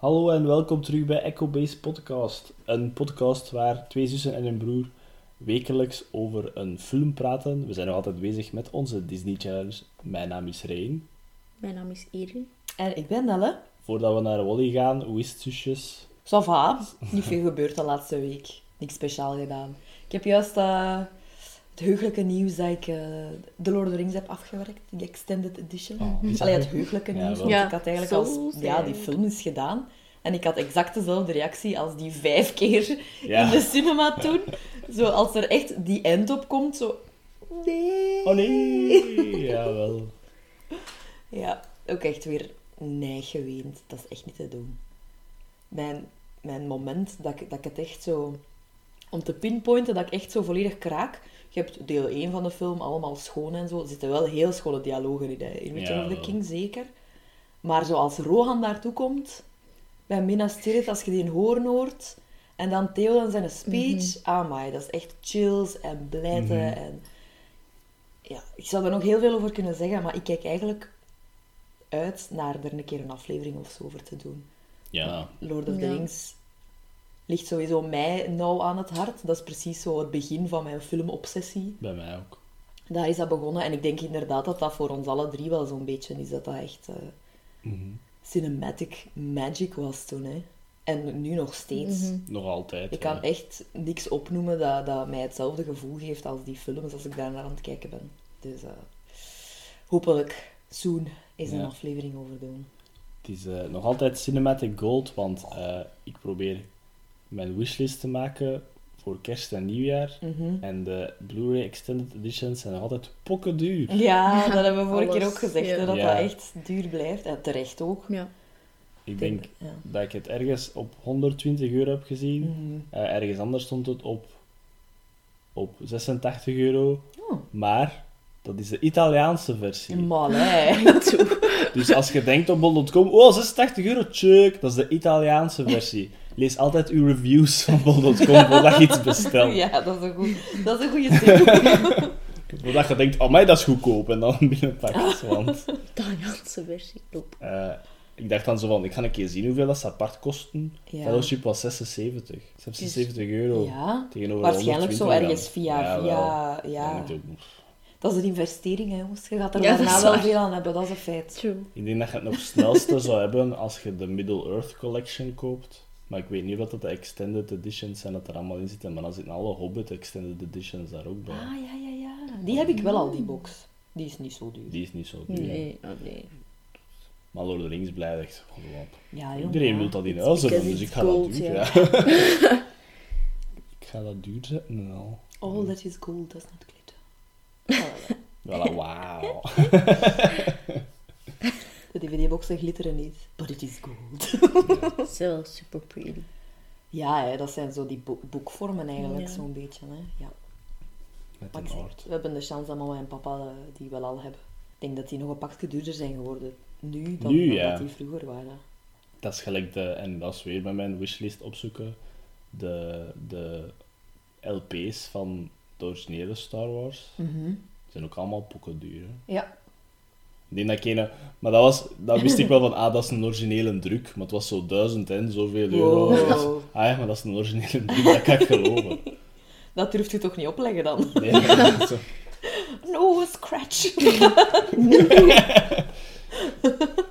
Hallo en welkom terug bij Echo Base Podcast. Een podcast waar twee zussen en een broer wekelijks over een film praten. We zijn nog altijd bezig met onze Disney Challenge. Mijn naam is Rein. Mijn naam is Erin. En ik ben Nelle. Voordat we naar Wally gaan, hoe is het, zusjes? Ça va. Niet veel gebeurd de laatste week. Niks speciaal gedaan. Ik heb juist eh, het heugelijke nieuws dat ik uh, The Lord of the Rings heb afgewerkt. Die extended edition. Oh, Allee, het heugelijke nieuws. want Ja, ik had eigenlijk als... Ja, die film is gedaan. En ik had exact dezelfde reactie als die vijf keer Ja. in de cinema toen. Zo, als er echt die end op komt, zo... Nee. Oh nee! Jawel. Ja, ook echt weer neig geweend. Dat is echt niet te doen. Mijn, mijn moment dat ik, dat ik het echt zo... Om te pinpointen dat ik echt zo volledig kraak. Je hebt deel 1 van de film, allemaal schoon en zo. Er zitten wel heel schone dialogen in, hè. in Return Ja, of the. King, zeker. Maar zoals Rohan daartoe komt, bij Minas Tirith, als je die in hoorn hoort... En dan Theo dan zijn speech. Amai, dat is echt chills en blijten. Mhm. En ja, ik zou er nog heel veel over kunnen zeggen, maar ik kijk eigenlijk uit naar er een keer een aflevering of zo over te doen. Ja. Lord of the. Rings ligt sowieso mij nauw aan het hart. Dat is precies zo het begin van mijn filmobsessie. Bij mij ook. Daar is dat begonnen. En ik denk inderdaad dat dat voor ons alle drie wel zo'n beetje is. Dat dat echt eh, Mhm. cinematic magic was toen. Hè. En nu nog steeds. Mhm. Nog altijd. Ik ja. kan echt niks opnoemen dat, dat mij hetzelfde gevoel geeft als die films als ik daar naar aan het kijken ben. Dus eh, hopelijk soon is een Ja. aflevering over doen. Het is eh, nog altijd Cinematic Gold, want eh, ik probeer mijn wishlist te maken voor kerst en nieuwjaar. Mhm. En de Blu-ray Extended Editions zijn nog altijd pokken duur. Ja, dat hebben we vorige keer ook gezegd, ja. hè, dat Ja. dat echt duur blijft. En terecht ook. Ja. Ik denk Ja. dat ik het ergens op 120 euro heb gezien. Mhm. Eh, ergens anders stond het op, op 86 euro. Oh. Maar dat is de Italiaanse versie. Maar hè. Dus als je denkt op bol.com, oh 86 euro, check, dat is de Italiaanse versie. Lees altijd uw reviews van bol.com voordat je iets bestelt. Ja, dat is een, goed, dat is een goede tip. Voordat je denkt, oh mij dat is goedkoop, en dan binnenpakt. Want Italiaanse versie. Top. eh, ik dacht dan zo van, ik ga een keer zien hoeveel dat ze apart kosten. Ja. Fellowship was 76. 76 euro. Ja, Tegenover waarschijnlijk zo 120 ergens via... Ja, via ja. Dat is een investering, hè, jongens. Je gaat er Ja, dat daarna is wel veel aan hebben, dat is een feit. True. Ik denk dat je het nog snelste zou hebben als je de Middle Earth Collection koopt. Maar ik weet niet of dat de Extended Editions zijn dat er allemaal in zitten. Maar dan zitten alle Hobbit Extended Editions daar ook bij. Ah, ja, ja, ja. Die heb ik wel al, die box. Die is niet zo duur. Die is niet zo duur. Nee, oh nee. Maar Lord of the Rings blijft echt gewoon. Ja, joh. Iedereen wil dat in huis hebben, dus ik ga gold, dat duur. ja. Ja. ik ga dat duur zetten. Nou. All that is gold does not glitter. Voilà, wauw. De DVD-boxen glitteren niet, but it is gold. Zo super pretty. Ja, hè, dat zijn zo die bo- boekvormen eigenlijk, Ja. zo'n beetje. Hè. Ja. Met Maar een we hebben de chance dat mama en papa eh, die wel al hebben. Ik denk dat die nog een pakje duurder zijn geworden nu dan, Nu, dan ja. dat die vroeger waren. Dat is gelijk de, en dat is weer bij mijn wishlist opzoeken, de, de LP's van de originele Star Wars. Die zijn ook allemaal pokken duur. hè. Ja. Ik denk dat ene- maar dat, was, dat wist ik wel van, ah, dat is een originele druk. Maar het was zo duizend en zoveel euro. Wow. Ah ja, maar dat is een originele druk, dat kan ik geloven. Dat durft je toch niet opleggen dan? Nee, zo. No, scratch.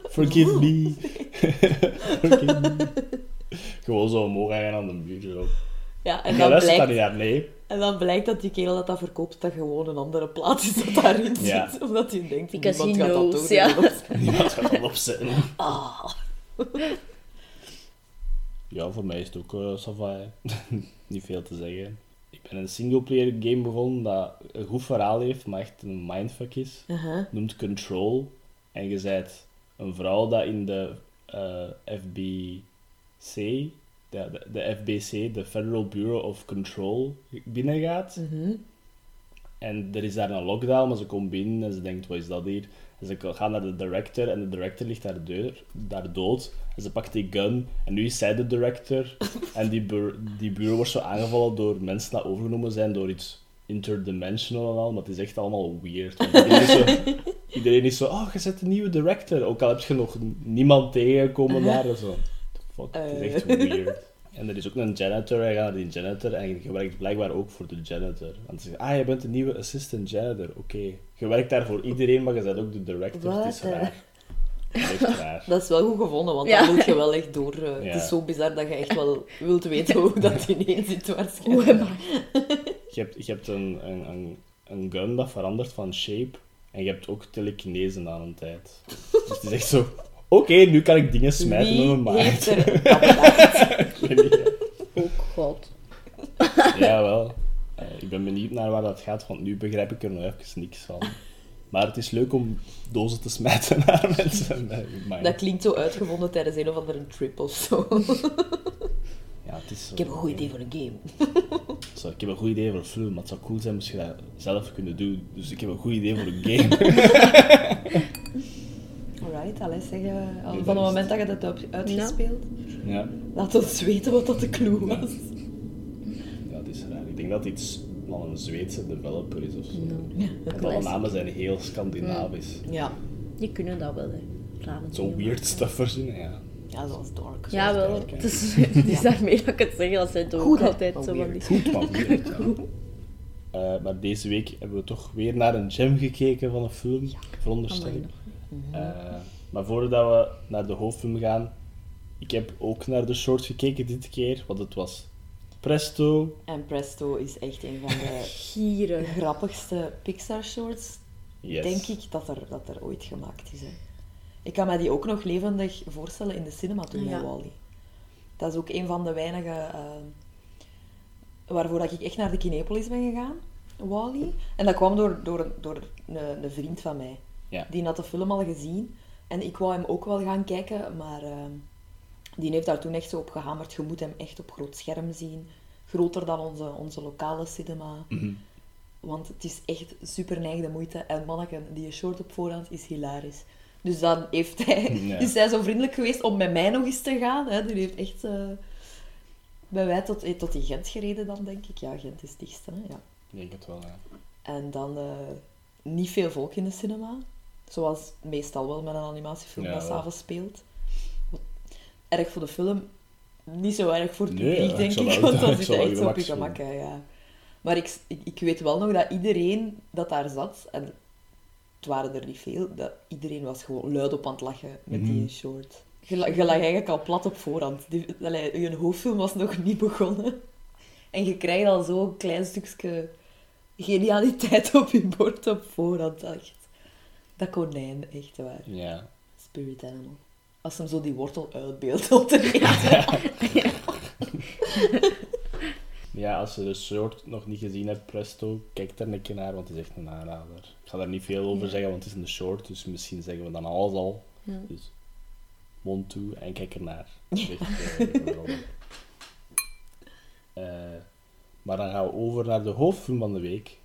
Forgive me. Forgive me. Gewoon zo omhoog gaan aan de buurt. Zo. Ja, en dan, blijkt, niet aan, nee. en dan blijkt dat die kerel dat dat verkoopt, dat gewoon een andere plaat is dat daarin zit. Omdat hij denkt, Because niemand gaat dat toch ja. Niemand gaat dat opzetten. Ah. Ja, voor mij is het ook eh ça va, hè. Niet veel te zeggen. Ik ben een singleplayer game begonnen dat een goed verhaal heeft, maar echt een mindfuck is. Uh-huh. Noemt Control. En je bent een vrouw dat in de eh, FBC, de, de, de FBC, de Federal Bureau of Control, binnengaat. Mhm. En er is daar een lockdown, maar ze komt binnen en ze denkt, wat is dat hier? En ze gaat naar de director en de director ligt daar, deur, daar dood. En ze pakt die gun en nu is zij de director. en die, bur die bureau wordt zo aangevallen door mensen die overgenomen zijn door iets interdimensional en al. Maar het is echt allemaal weird. Iedereen is zo, iedereen is zo oh, je zet een nieuwe director. Ook al heb je nog niemand tegengekomen daar. en Zo. Fuck? Het is Eh. echt weird. En er is ook een janitor, hij gaat naar die janitor en je werkt blijkbaar ook voor de janitor. Want ze zeggen, ah, je bent de nieuwe assistant janitor. Oké. Je werkt daar voor iedereen, maar je bent ook de director. Het is Wat, eh? raar. Het is echt raar. Dat is wel goed gevonden, want Ja. dan moet je wel echt door. eh, Ja. Het is zo bizar dat je echt wel wilt weten hoe dat ineens zit Hoe waarschijnlijk. hebt, je hebt een, een, een, een gun dat verandert van shape en je hebt ook telekinese aan een tijd. Dus het is echt zo... Oké, nu kan ik dingen smijten Wie met mijn heeft maag. er weet niet. Oh god. Jawel. Eh, ik ben benieuwd naar waar dat gaat, want nu begrijp ik er nog even niks van. Maar het is leuk om dozen te smijten naar mensen. met. Dat klinkt zo uitgevonden tijdens een of andere trip of zo. Ja, het is zo- Ik heb een goed idee voor een game. Zo, ik heb een goed idee voor een film, maar het zou cool zijn moest je dat zelf kunnen doen. Dus ik heb een goed idee voor een game. Alright, zeggen. Al Nee, van het moment dat je dat hebt uitgespeeld, ja. laat ons weten wat dat de clue Ja. was. ja, het is raar. Ik denk dat het iets van een Zweedse developer is of zo. No. Want alle namen zijn heel Scandinavisch. Ja, Die kunnen dat wel, hè. Zo weird stuff verzinnen, ja. ja zoals Dark. Ja, wel. Het is, het is daarmee dat ik het zeg. Dat zijn toch ook altijd zo van die... weird. Goed, maar weird, ja. Eh, maar deze week hebben we toch weer naar een gem gekeken van een film, veronderstel nog. Eh, maar voordat we naar de hoofdfilm gaan, ik heb ook naar de short gekeken dit keer, want het was Presto. En Presto is echt een van de Gieren. grappigste Pixar-shorts, Yes. denk ik, dat er, dat er ooit gemaakt is. Hè. Ik kan mij die ook nog levendig voorstellen in de cinema toen Ja. met Wally. Dat is ook een van de weinige eh, waarvoor dat ik echt naar de Kinepolis ben gegaan, Wally. En dat kwam door, door, door een, een vriend van mij. Ja. Die had de film al gezien. En ik wou hem ook wel gaan kijken, maar eh, die heeft daar toen echt zo op gehamerd. Je moet hem echt op groot scherm zien. Groter dan onze, onze lokale cinema. Mhm. Want het is echt super neig de moeite. En manneken, die short op voorhand is hilarisch. Dus dan heeft hij, Ja. is hij zo vriendelijk geweest om met mij nog eens te gaan. Hè. Die heeft echt eh, bij wij tot, eh, tot in Gent gereden dan, denk ik. Ja, Gent is het dichtste. Hè? Ja. Ik denk het wel, ja. En dan eh, niet veel volk in de cinema. Zoals meestal wel met een animatiefilm Ja, dat s'avonds speelt. Erg voor de film, niet zo erg voor het Nee, publiek, ja, denk ik Want dan zit echt zo op je gemak hè, Ja. Maar ik, ik, ik weet wel nog dat iedereen dat daar zat, en het waren er niet veel, dat iedereen was gewoon luid op aan het lachen met die Mhm. short. Je, la- je lag eigenlijk al plat op voorhand. Die, allee, je hoofdfilm was nog niet begonnen. En je krijgt al zo'n klein stukje genialiteit op je bord op voorhand. Dat konijn, echt waar. Ja. Spirit animal. Als hem zo die wortel uitbeeldt om te eten. Ja, als je de short nog niet gezien hebt, Presto, kijk er een keer naar, want het is echt een aanrader. Ik ga daar niet veel over Ja. zeggen, want het is een short, dus misschien zeggen we dan alles al. Ja. Dus mond toe en kijk ernaar. Echt, eh. Eh, maar dan gaan we over naar de hoofdfilm van de week.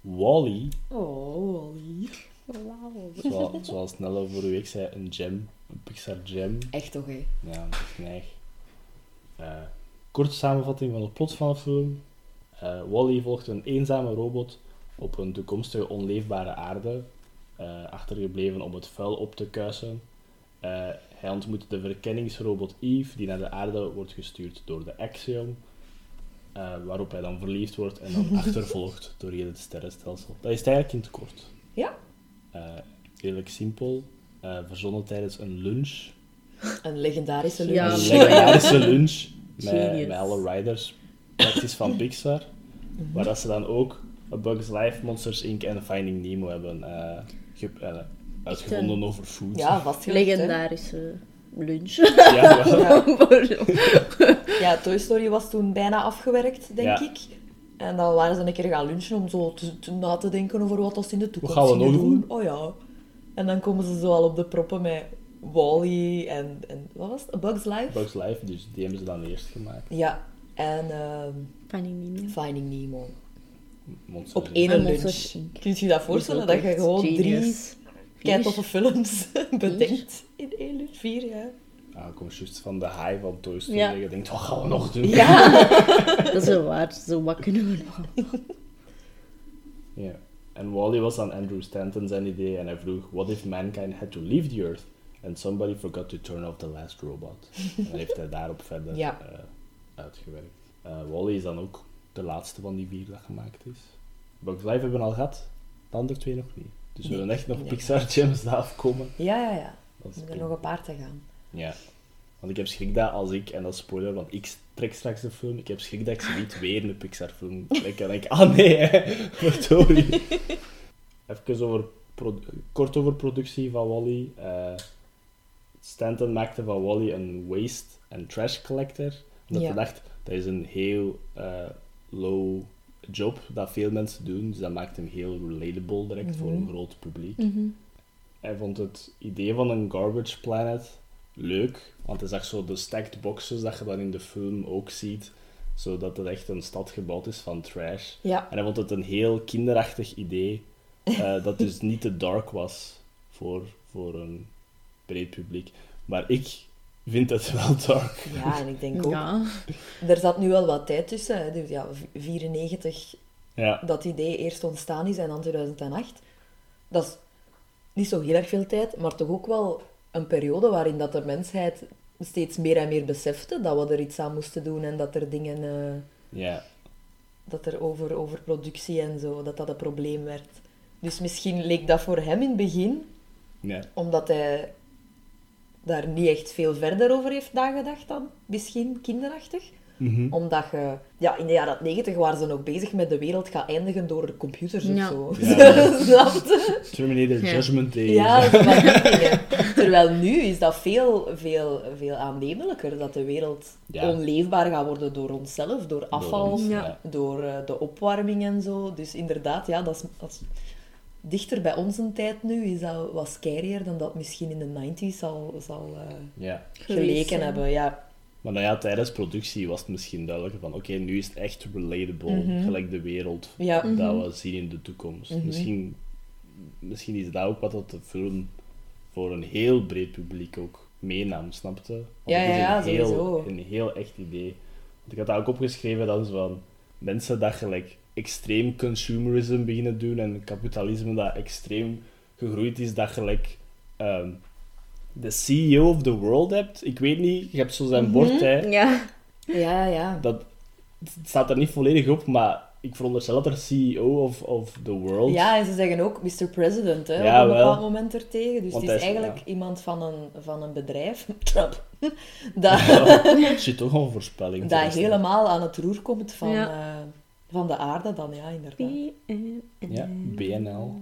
Wally, Oh, Wally. Wauw. zoals, zoals Nelle vorige week zei, een gem, een Pixar gem. Echt toch, hè? Ja, dat is neig. Eh, korte samenvatting van het plot van de film. Eh, Wally volgt een eenzame robot op een toekomstige onleefbare aarde, eh, achtergebleven om het vuil op te kuisen. Hij ontmoet de verkenningsrobot Eve, die naar de aarde wordt gestuurd door de Axiom, waarop hij dan verliefd wordt en dan achtervolgd door heel het sterrenstelsel. Dat is het eigenlijk in het kort. Ja. Eh, redelijk simpel, eh, verzonnen tijdens een lunch Een legendarische lunch. Ja. een legendarische lunch met, alle riders, praktisch van Pixar. Waar dat ze dan ook A Bug's Life, Monsters Inc. en Finding Nemo hebben eh, ge- uitgevonden over food. Ja, vastgelegd, hè. Legendarische lunch. Ja. Ja. ja, Toy Story was toen bijna afgewerkt, denk Ja. ik. En dan waren ze een keer gaan lunchen om zo te, te- na te denken over wat ze in de toekomst gaan we nog doen? Oh ja. En dan komen ze zo al op de proppen met Wally en, en wat was het? A Bug's Life? Bug's Life, dus die hebben ze dan eerst gemaakt. Ja. En ehm, Finding Nemo. Finding Nemo. Op één lunch. Kun je je dat voorstellen? Dat je gewoon drie Genius. keitoffe films bedenkt in één lunch? Vier, ja. Ik kom juist van de high van Toy Story. Ja. Je denkt, wat gaan we nog doen? Ja. Dat is wel waar. Zo wat kunnen we nog? Ja. En Wally was aan Andrew Stanton zijn idee en hij vroeg, what if mankind had to leave the Earth? And somebody forgot to turn off the last robot. en heeft hij daarop verder Ja. eh, uitgewerkt. Eh, Wally is dan ook de laatste van die vier dat gemaakt is. Bugs Life hebben we al gehad, de andere twee nog niet. Dus we Nee, hebben echt nog nee. Pixar gems die afkomen. Ja, ja, ja. Er nog een paar te gaan. Ja. Want ik heb schrik dat als ik, en dat is spoiler, want ik trek straks de film, ik heb schrik dat ik ze niet weer een Pixar-film trek. En ik, ah nee, hè, verdorie. Even over, kort over productie van Wally. Eh Stanton maakte van Wally een waste- en trash collector. Omdat Ja. hij dacht, dat is een heel eh, low job dat veel mensen doen. Dus dat maakt hem heel relatable direct voor een Mhm. groot publiek. Hij vond het idee van een garbage planet leuk, want hij zag zo de stacked boxes dat je dan in de film ook ziet, zodat het echt een stad gebouwd is van trash. Ja. En hij vond het een heel kinderachtig idee, eh, dat dus niet te dark was voor, voor een breed publiek. Maar ik vind het wel dark. Ja, en ik denk ook... Ja. Er zat nu wel wat tijd tussen. Hè. Dus ja, v- 94 Ja, dat idee eerst ontstaan is en dan 2008. Dat is niet zo heel erg veel tijd, maar toch ook wel een periode waarin dat de mensheid steeds meer en meer besefte dat we er iets aan moesten doen en dat er dingen... eh, ja. dat er over, over productie en zo, dat dat een probleem werd. Dus misschien leek dat voor hem in het begin, ja. omdat hij daar niet echt veel verder over heeft nagedacht dan, misschien kinderachtig. Mhm. Omdat je... Ja, in de jaren 90 waren ze nog bezig met de wereld gaan eindigen door de computers Ja. of zo. Ja. Terminator Ja. Judgment Day. Ja, dingen. Terwijl nu is dat veel, veel, veel aannemelijker. Dat de wereld Ja. onleefbaar gaat worden door onszelf, door afval, ons, Ja. door eh, de opwarming en zo. Dus inderdaad, ja, dat is, dat is dichter bij onze tijd nu. Is dat wat scarier dan dat misschien in de 90s zal, zal eh, ja. geleken Geweest hebben. Ja. Maar nou ja, tijdens productie was het misschien duidelijker van oké, nu is het echt relatable, Mhm. gelijk de wereld Ja. dat we zien in de toekomst. Mhm. misschien, misschien is dat ook wat dat de film voor een heel breed publiek ook meenam, snapte? Want Ja, het is ja, een heel, sowieso. een heel echt idee. Want ik had dat ook opgeschreven, dat is van mensen dat gelijk extreem consumerism beginnen doen en kapitalisme dat extreem gegroeid is, dat gelijk ehm, de CEO of the world hebt. Ik weet niet, je hebt zo zijn bord, hè. Ja. Ja, ja. Dat het staat er niet volledig op, maar ik veronderstel dat er CEO of, of the world. Ja, en ze zeggen ook Mr. President hè, Ja, op een wel. bepaald moment ertegen. Dus Want het is hij is- eigenlijk ja. iemand van een, van een bedrijf, Trump, dat, Shit, toch een voorspelling. dat helemaal aan het roer komt van, Ja. Van de aarde dan, ja, inderdaad. Ja, BNL.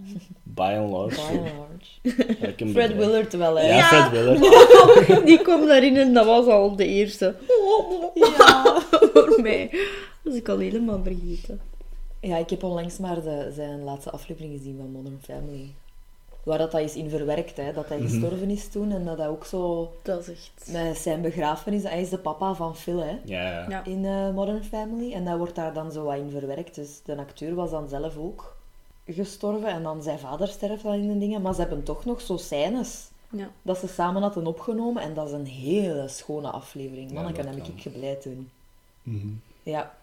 By and large. By and large. Gelijk een Fred bedrijf. Willard wel, hè. Ja, Ja. Fred Willard. Die kwam daarin en dat was al de eerste. Ja. Voor mij. Dat is ik al helemaal vergeten. Ja, ik heb onlangs maar de, zijn laatste aflevering gezien van Modern Family. Waar dat, dat is in verwerkt, hè. Dat hij Mhm. gestorven is toen en dat hij ook zo... Dat is echt... Met zijn begrafenis, hij is de papa van Phil, hè. Ja, ja. Ja. in eh, Modern Family. En dat wordt daar dan zo wat in verwerkt. Dus de acteur was dan zelf ook gestorven. En dan zijn vader sterft dan in de dingen. Maar ze hebben toch nog zo scènes Ja. dat ze samen hadden opgenomen. En dat is een hele schone aflevering. Ja, Manneke, dat heb kan. ik geblijd toen. Mhm. Ja.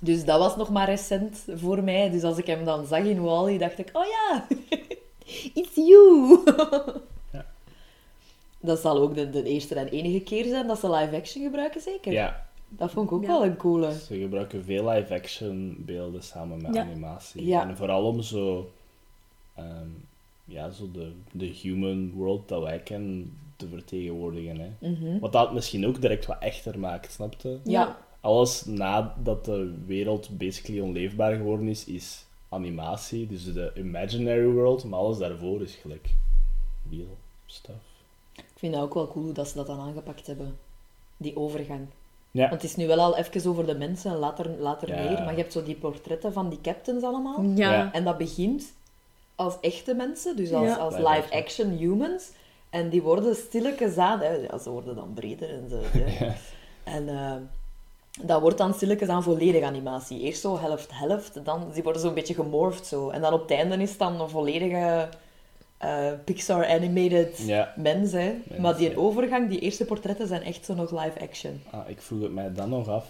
Dus dat was nog maar recent voor mij. Dus als ik hem dan zag in Wally, dacht ik... Oh ja, it's you. Ja. Dat zal ook de, de eerste en enige keer zijn dat ze live action gebruiken, zeker? Ja, Dat vond ik ook Ja. wel een coole. ze gebruiken veel live-action beelden samen met Ja. animatie. Ja. En vooral om zo, ehm, ja, zo de, de human world dat wij kennen te vertegenwoordigen. Hè. Mhm. Wat dat misschien ook direct wat echter maakt, snapte? Ja. Alles nadat de wereld basically onleefbaar geworden is, is animatie. Dus de imaginary world, maar alles daarvoor is gelijk real stuff. Ik vind dat ook wel cool hoe dat ze dat dan aangepakt hebben. Die overgang. Ja. Want het is nu wel al even over de mensen, later, later Ja. meer. Maar je hebt zo die portretten van die captains allemaal. Ja. Ja. En dat begint als echte mensen, dus als, Ja. als Live live-action humans. En die worden stilletjes aan... Hè, ja, ze worden dan breder en zo. hè. En eh, dat wordt dan stilletjes aan volledig animatie. Eerst zo helft-helft, dan die worden zo'n beetje gemorfd zo. En dan op het einde is het dan een volledige eh, Pixar-animated Ja. mens, hè. maar die ja. overgang, die eerste portretten zijn echt zo nog live-action. Ah, ik vroeg het mij dan nog af.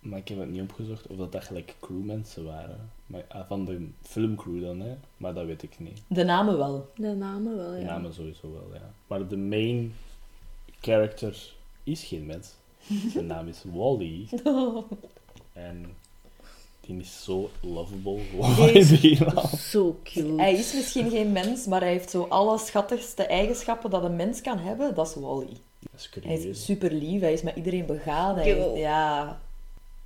Maar ik heb het niet opgezocht of dat, dat gelijk crewmensen waren. Maar, ah, van de filmcrew dan, hè. Maar dat weet ik niet. De namen wel. De namen wel, De ja. namen sowieso wel, ja. Maar de main character is geen mens. Zijn naam is Wally. En die is zo lovable. Die is-. Zo cute. Hij is misschien geen mens, maar hij heeft zo alle schattigste eigenschappen dat een mens kan hebben. Dat is Wally. Dat is Hij is super lief, hij is met iedereen begaan. Hij, ja,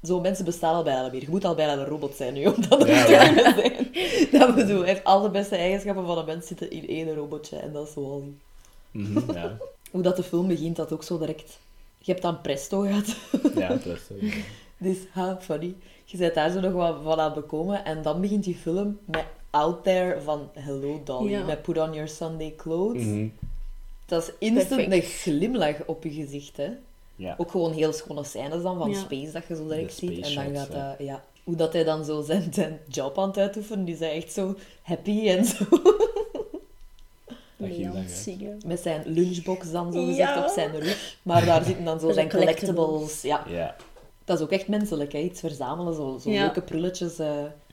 zo mensen bestaan al bijna meer. Je moet al bijna een robot zijn nu om dat Ja, te ja. kunnen zijn. Dat bedoel, hij heeft al de beste eigenschappen van een mens zitten in één robotje en dat is Wally. Mhm, ja. Hoe dat de film begint, dat ook zo direct. Je hebt dan Presto gehad. ja, zo. ja. Dus, ha, funny. Je bent daar zo nog wat van aan het bekomen. En dan begint die film met Out There van Hello Dolly. Ja. Met Put On Your Sunday Clothes. Mhm, Dat is instant Perfect. een glimlach op je gezicht, hè. ja. Ook gewoon heel schone scènes dan van Ja. Space dat je zo direct ziet. En dan gaat dat, ja. Hoe dat hij dan zo zijn, zijn job aan het uitoefenen, die is hij echt zo happy en zo. Met zijn lunchbox dan zo gezegd Ja. op zijn rug. Maar daar zitten dan zo zijn collectibles. Ja, Ja. dat is ook echt menselijk, hè. Iets verzamelen, zo, zo Ja. leuke prulletjes eh,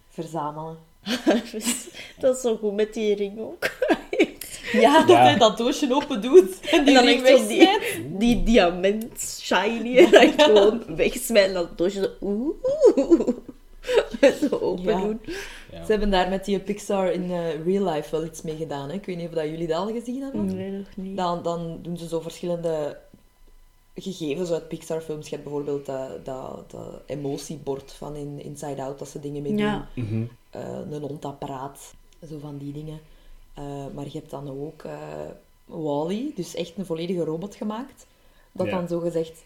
verzamelen. dat is zo goed met die ring ook. Ja, dat Ja. hij dat doosje open doet en die En dan ring echt die, wegsmijt. die diamant shiny en dan gewoon wegsmijten en dat doosje zo oeh, zo open Ja. doen. Ze hebben daar met die Pixar in eh, real life wel iets mee gedaan. Hè. Ik weet niet of dat jullie dat al gezien hebben. Nee, nog niet. Dan, dan doen ze zo verschillende gegevens uit Pixar-films. Je hebt bijvoorbeeld dat, dat, dat emotiebord van in Inside Out, dat ze dingen mee doen. Ja. Mhm. Eh, een hondapparaat, zo van die dingen. Eh, maar je hebt dan ook eh Wally, dus echt een volledige robot gemaakt. Dat Ja. dan zo gezegd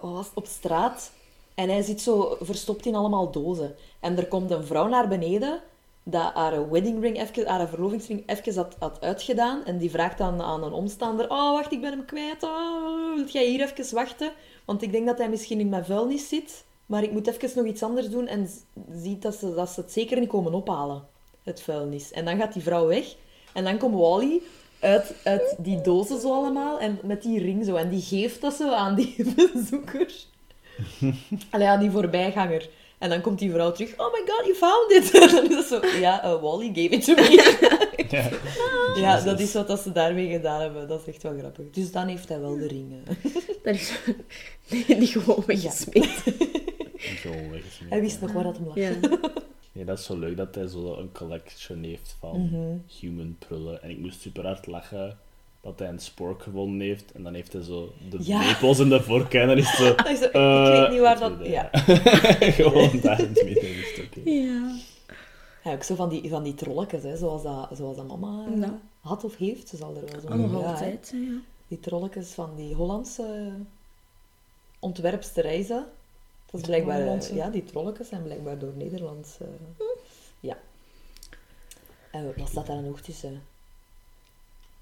was op straat en hij zit zo verstopt in allemaal dozen. En er komt een vrouw naar beneden dat haar wedding ring, even, haar verlovingsring even had, had uitgedaan. En die vraagt dan aan een omstander, oh wacht, ik ben hem kwijt. Oh, wilt jij hier even wachten? Want ik denk dat hij misschien in mijn vuilnis zit. Maar ik moet even nog iets anders doen en ziet dat ze, dat ze het zeker niet komen ophalen, het vuilnis. En dan gaat die vrouw weg. En dan komt Wally uit, uit die dozen zo allemaal en met die ring zo. En die geeft dat zo aan die bezoeker. Allee, aan die voorbijganger. En dan komt die vrouw terug. Oh my god, you found it! En dan is zo, ja, Wally gave it to me. Ja. ja, dat is wat dat ze daarmee gedaan hebben. Dat is echt wel grappig. Dus dan heeft hij wel de ringen. Dat is die, die gewoon weggesmeed. Gewoon weggesmeed, Hij wist ja. nog waar dat hem lag. Ja. Nee, dat is zo leuk dat hij zo een collection heeft van Mhm. human prullen. En ik moest super hard lachen dat hij een spork gevonden heeft. En dan heeft hij zo de Ja. lepels in de vork. En dan is het zo... Zo, eh, ik weet niet waar het dat... Ja. Gewoon daar in het midden gestoken. ja. Ja, ook zo van die, van die trolletjes, hè, zoals, dat, zoals dat mama eh, Ja. had of heeft. Ze zal er wel zo nog ja, altijd. Die trolletjes van die Hollandse ontwerpsterij, hè. Dat is blijkbaar... eh, Hollandse. Ja, die trolletjes zijn blijkbaar door Nederlands... eh, Ja. En wat staat daar nog tussen?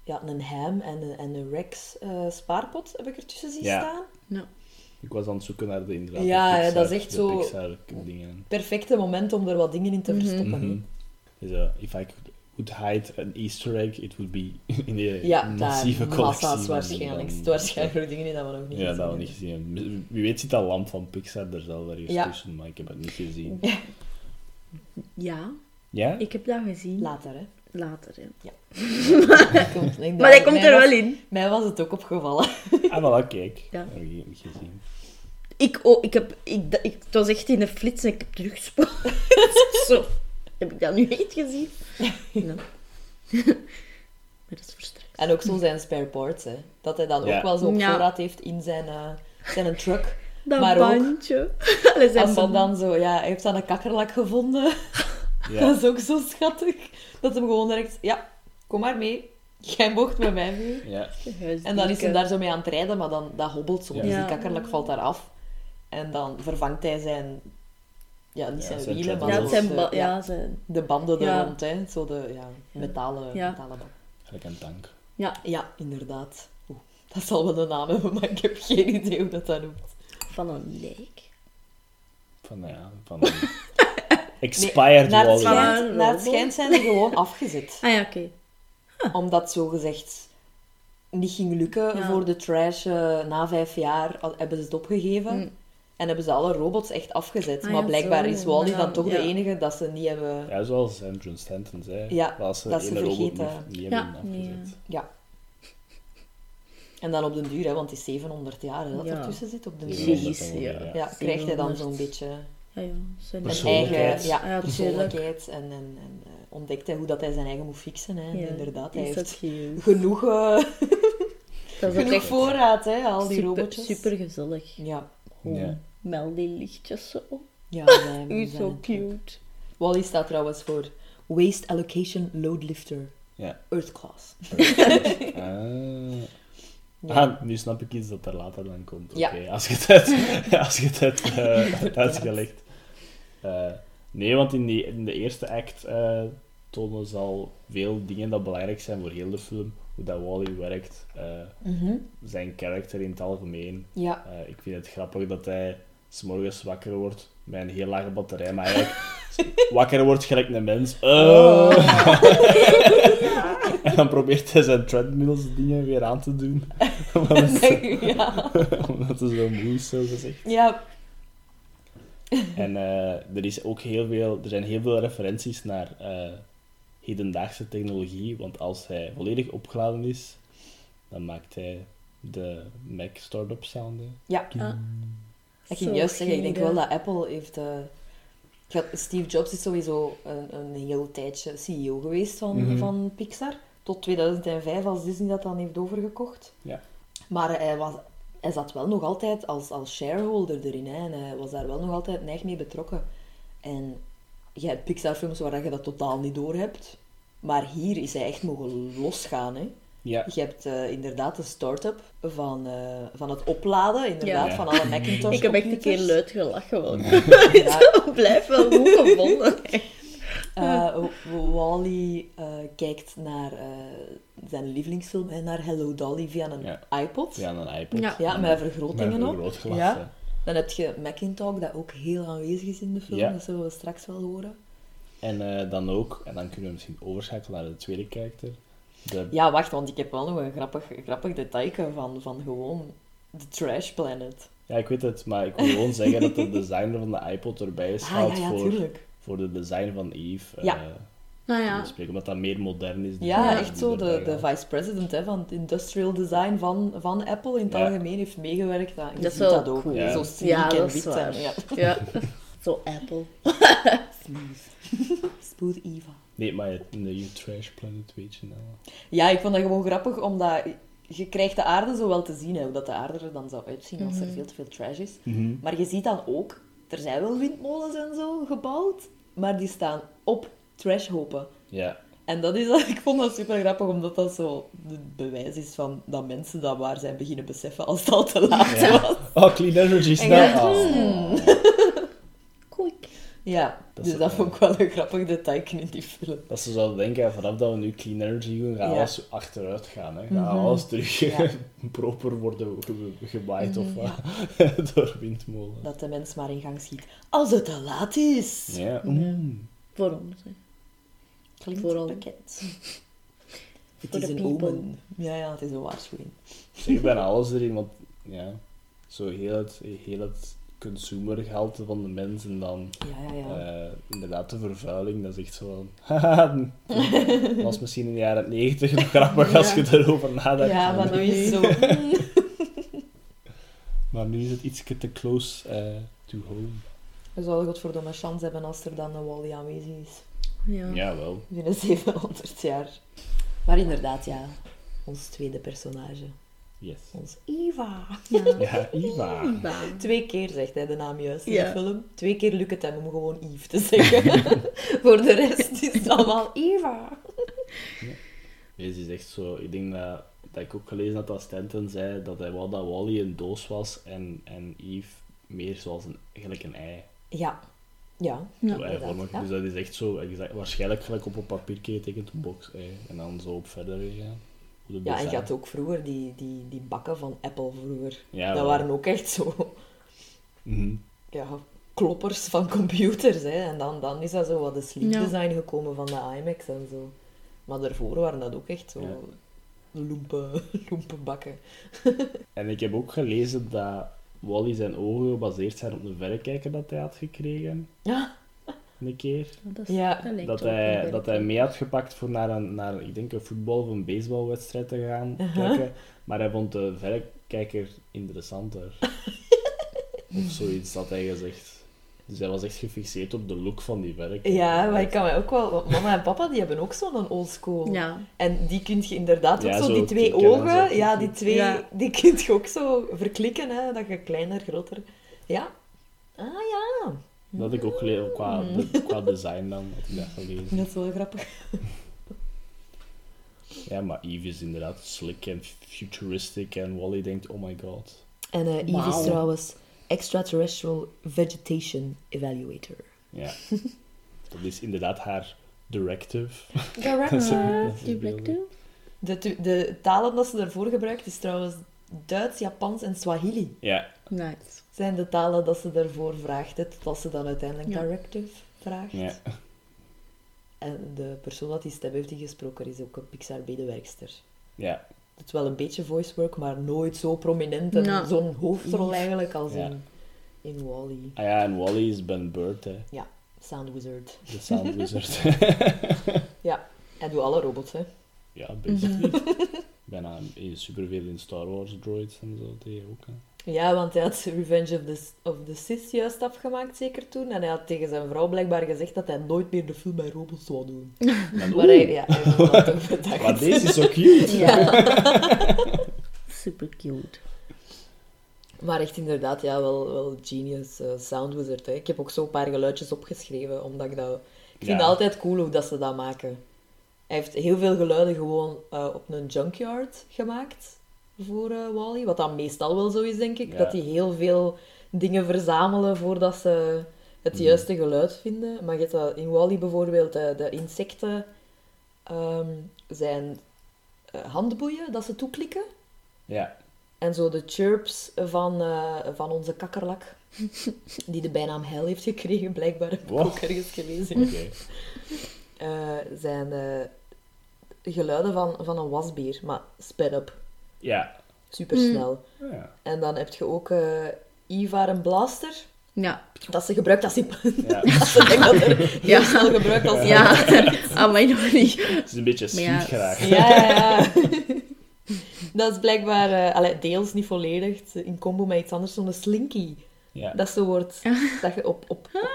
Ja, een ham en een, en een Rex eh, spaarpot heb ik ertussen zien Ja. staan. Ik was aan het zoeken naar de inderdaad. Ja, de Pixar, dat is echt zo- Pixar dingen. Perfecte moment om er wat dingen in te Mhm. verstoppen. hè. Mhm. Dus, uh, if I could, would hide an easter egg, it would be in de Ja, massieve daar collectie. massa's waarschijnlijk. waarschijnlijk nog dingen in dat we nog niet Ja, gezien dat we niet gezien hebben. Wie weet zit dat lamp van Pixar er zelf ergens Ja. tussen, maar ik heb het niet gezien. Ja, Ja? ik heb dat gezien. Later, hè. Later, hè. Dat komt- ik Maar dat komt er was- wel in. Mij was het ook opgevallen. Ah, wel, kijk. Ja. Heb ik niet gezien. Ik, oh, ik heb, ik, ik, het was echt in een flits en ik heb teruggespoeld. Zo. Heb ik dat nu echt gezien? Ja. maar dat is frustrerend. En ook zo zijn spare parts, hè. Dat hij dan Ja. ook wel zo op Ja. voorraad heeft in zijn, eh, zijn truck. Dat Maar ook- bandje. Allee, zijn Als ze band. dan zo... Ja, hij heeft dan een kakkerlak gevonden. Ja. Dat is ook zo schattig. Dat hem gewoon direct... Ja, kom maar mee. Jij mocht met mij mee. ja. En dan is hij daar zo mee aan het rijden, maar dan, dat hobbelt zo. Ja. Dus die kakkerlak valt daar af. En dan vervangt hij zijn... Ja, niet Ja, zijn, zijn wielen, maar Ja, zijn de, ba- ja, zijn... de banden er rond, hè. Zo de ja, metalen, Ja. metalen band. Gelijk een tank. Ja, Ja, inderdaad. Oeh, dat zal wel een naam hebben, maar ik heb geen idee hoe dat dat noemt. van een lijk. Van, ja, van een expired schijnt, naar het schijnt zijn die gewoon afgezet. Ah ja, oké. Omdat zo gezegd niet ging lukken Ja. voor de trash eh, na vijf jaar, al- hebben ze het opgegeven. Mm. En hebben ze alle robots echt afgezet. Ah, maar ja, blijkbaar zo. is Wally Ja, dan toch ja. de enige dat ze niet hebben... Ja, zoals Andrew Stanton zei. Ja, als ze dat ze vergeten. niet, hebben nee, afgezet. Ja. En dan op den duur, hè, want het is 700 jaar hè, dat Ja. ertussen zit op den Ja. duur. Ja. ja. Ja, krijgt hij dan 700. zo'n beetje Ja, ja. Zijn Persoonlijkheid. eigen ja, ja, persoonlijkheid en, en, en eh, ontdekt hij hoe dat hij zijn eigen moet fixen. Hè. Inderdaad, hij heeft genoeg, eh, genoeg echt voorraad, hè, al die super, robotjes. super gezellig. Ja. Mel die lichtjes zo. ja U zo cute. Wally staat trouwens voor Waste Allocation Load Lifter Ja. Earth Class. Ah. Ja. Ah, nu snap ik iets dat er later dan komt. Ja. als je het hebt, als je het hebt eh, uitgelegd. Eh, nee, want in, die, in de eerste act eh, tonen ze al veel dingen dat belangrijk zijn voor heel de film. Hoe dat Wally werkt, eh, Mhm. zijn karakter in het algemeen. Ja, ik vind het grappig dat hij s'morgens wakker wordt met een heel lage batterij, maar eigenlijk wakker wordt gelijk een mens. Eh. en dan probeert hij zijn treadmills dingen weer aan te doen. omdat, het, ja. omdat hij zo moe is, zo gezegd. ja. En eh, er, is ook heel veel, er zijn heel veel referenties naar eh, hedendaagse technologie, want als hij volledig opgeladen is, dan maakt hij de Mac startup sound. hè. ja. Ah. Ik ging juist zeggen, ik denk wel dat Apple heeft... ja, Steve Jobs is sowieso een, een heel tijdje CEO geweest van, Mhm. van Pixar. Tot 2005, als Disney dat dan heeft overgekocht. Ja. Maar hij, was, hij zat wel nog altijd als, als shareholder erin. Hè, en hij was daar wel nog altijd neig mee betrokken. En je hebt Pixar-films waar je dat totaal niet door hebt. Maar hier is hij echt mogen losgaan. Hè. Ja, Je hebt eh, inderdaad de start-up van, eh, van het opladen, inderdaad, Ja. van alle Macintosh Ik heb echt een keer luid gelachen. Wel. Ja, Blijf wel goed gevonden. eh, Wally kijkt naar eh, zijn lievelingsfilm, hè, naar Hello Dolly via een Ja. iPod. ja, een iPod. Ja. Ja, met vergrotingen Met op. Ja. Dan heb je Macintalk, dat ook heel aanwezig is in de film. Ja. Dat zullen we straks wel horen. En eh, dan ook, en dan kunnen we misschien overschakelen naar de tweede karakter. De, Ja, wacht, want ik heb wel nog een grappig, grappig detailje van, van gewoon de Trash Planet. ja, ik weet het, maar ik wil gewoon zeggen dat de designer van de iPod erbij is Ah, gehaald ja, ja, voor, tuurlijk. voor de design van Eve. eh, Ja. Nou ja, bespreken, omdat dat meer modern is. Ja, echt zo. De, de gehaald. vice-president hè, van het industrial design van, van Apple in het Ja. algemeen heeft meegewerkt. aan. Je Dat is wel dat ook. cool. Ja. Zo sleek ja en wit. ja. Ja. Zo Apple. Smooth. Smooth Eva. Nee, maar de Trash Planet weet je nou. Ja, ik vond dat gewoon grappig, omdat je krijgt de aarde zo wel te zien, hè, hoe dat de aarde er dan zou uitzien als er Mhm. veel te veel trash is. Mhm. Maar je ziet dan ook, er zijn wel windmolens en zo gebouwd, maar die staan op trashhopen. Ja, En dat is, ik vond dat super grappig, omdat dat zo het bewijs is van dat mensen dat waar zijn beginnen beseffen als het al te laat Ja. was. Oh, clean energy, En snel. Oh. Quick. Ja, Dat dus is- dat vond ik wel een grappig detail in die film. Dat ze zouden denken, vanaf dat we nu clean energy doen, gaat Ja. alles achteruit gaan. Hè. Gaat Mhm. alles terug Ja. proper worden ge- gewaaid of Mhm, wat. door windmolen. Dat de mens maar in gang schiet. Als het te laat is. Ja, mm. Voor ons. Hè. Klinkt Vooral. bekend. Het is een omen. Ja, ja, het is een waarschuwing. Zeg bijna alles erin, want ja, zo heel het, heel het consumergehalte van de mens en dan Ja, ja, ja. eh, inderdaad de vervuiling, dat is echt zo dat was misschien in de jaren 90 nog grappig als je erover nadenkt. ja, maar nu is het zo... Maar nu is het iets te close eh, to home. We zouden godverdomme chance hebben als er dan een Wally aanwezig is. Ja. Ja, wel. Binnen 700 jaar. Maar inderdaad, ja. Ons tweede personage. Yes. Ons Eva. Ja. Ja, Iva. Iva. Twee keer zegt hij de naam juist in Ja. de film. Twee keer lukt het hem om gewoon Eve te zeggen. Voor de rest is het allemaal Eva. Deze is echt zo... Ik denk dat, dat ik ook gelezen had dat Stanton zei dat hij wou dat Wally een doos was en, en Eve meer zoals een, eigenlijk een ei. Ja. Ja. Ja. Dus dat is echt zo... exact- waarschijnlijk gelijk op een papiertje getekend, een box ei. En dan zo op verder de Ja, en je had ook vroeger die, die, die bakken van Apple vroeger. Ja, dat waren ook echt zo... Mhm. Ja, kloppers van computers, hè. En dan, dan is dat zo wat de sleek Ja. design gekomen van de iMacs en zo. Maar daarvoor waren dat ook echt zo... Ja. Loempe, loempe bakken. En ik heb ook gelezen dat Wally zijn ogen gebaseerd zijn op een verrekijker dat hij had gekregen. Ja. Een keer. Dat, is, Ja. dat Dat hij, dat hij mee had gepakt voor naar een, naar, ik denk, een voetbal- of een baseballwedstrijd te gaan kijken. Maar hij vond de verrekijker interessanter. of zoiets had hij gezegd. Dus hij was echt gefixeerd op de look van die verrekijker. Ja, maar ik kan mij ook wel... want Mama en papa, die hebben ook zo'n oldschool. Ja. En die kun je inderdaad ook Ja, zo, zo die twee ogen, zo. ja, die twee, Ja. die kun je ook zo verklikken, hè, dat je kleiner, groter... Ja. Ah ja. Dat had ik ook gelezen qua, de- qua design dan. Had ik dat gelezen. Dat is wel grappig. Ja, maar Eve is inderdaad slick en futuristic en Wally denkt, oh my god. En eh Eve is trouwens extraterrestrial vegetation evaluator. Ja. dat is inderdaad haar directive. Is Directive? De, de talen dat ze daarvoor gebruikt is trouwens Duits, Japans en Swahili. Ja, Nice. Zijn de talen dat ze daarvoor vraagt, hè, als ze dan uiteindelijk Ja. directive vraagt. ja. En de persoon dat die stem heeft ingesproken is ook een Pixar-medewerkster. ja. Het is wel een beetje voice work, maar nooit zo prominent en Ja. zo'n hoofdrol eigenlijk als Ja. in, in Wally. Ah ja, en Wally is Ben Bird, hè. Ja, Sound Wizard. De Sound Wizard. Ja, hij doet alle robots, hè. ja, basically. Bijna superveel in Star Wars droids en zo, die ook, hè. Ja, want hij had Revenge of the, of the Sith juist afgemaakt, zeker toen. En hij had tegen zijn vrouw blijkbaar gezegd dat hij nooit meer de film met robots zou doen. Maar, Maar hij, ja, hij heeft dat toch bedacht. maar deze is zo cute. Ja. Super cute. Maar echt inderdaad, ja, wel, wel genius eh, Sound Wizard. Hè. Ik heb ook zo een paar geluidjes opgeschreven, omdat ik dat... Ik vind Ja. het altijd cool hoe dat ze dat maken. Hij heeft heel veel geluiden gewoon eh, op een junkyard gemaakt voor eh, Wally. Wat dan meestal wel zo is, denk ik. Ja. Dat die heel veel dingen verzamelen voordat ze het Mhm. juiste geluid vinden. Maar je hebt dat in Wally bijvoorbeeld, de, de insecten ehm, zijn eh, handboeien dat ze toeklikken. Ja, En zo de chirps van, eh, van onze kakkerlak, die de bijnaam Hel heeft gekregen, blijkbaar heb ik Wow. ook ergens gelezen, eh, zijn eh, geluiden van, van een wasbeer, maar sped up, Ja. supersnel. Ja. En dan heb je ook eh Ivar een blaster, Ja. dat ze gebruikt als, ja. dat ze denkt dat er heel Ja. snel gebruikt als Ja. Ah, maar nog niet. Het is een beetje sweet graag. Ja, ja, ja. Dat is blijkbaar, eh, allee, deels niet volledig, in combo met iets anders, zo'n slinky. Ja. Dat zo wordt, dat je op, op, op,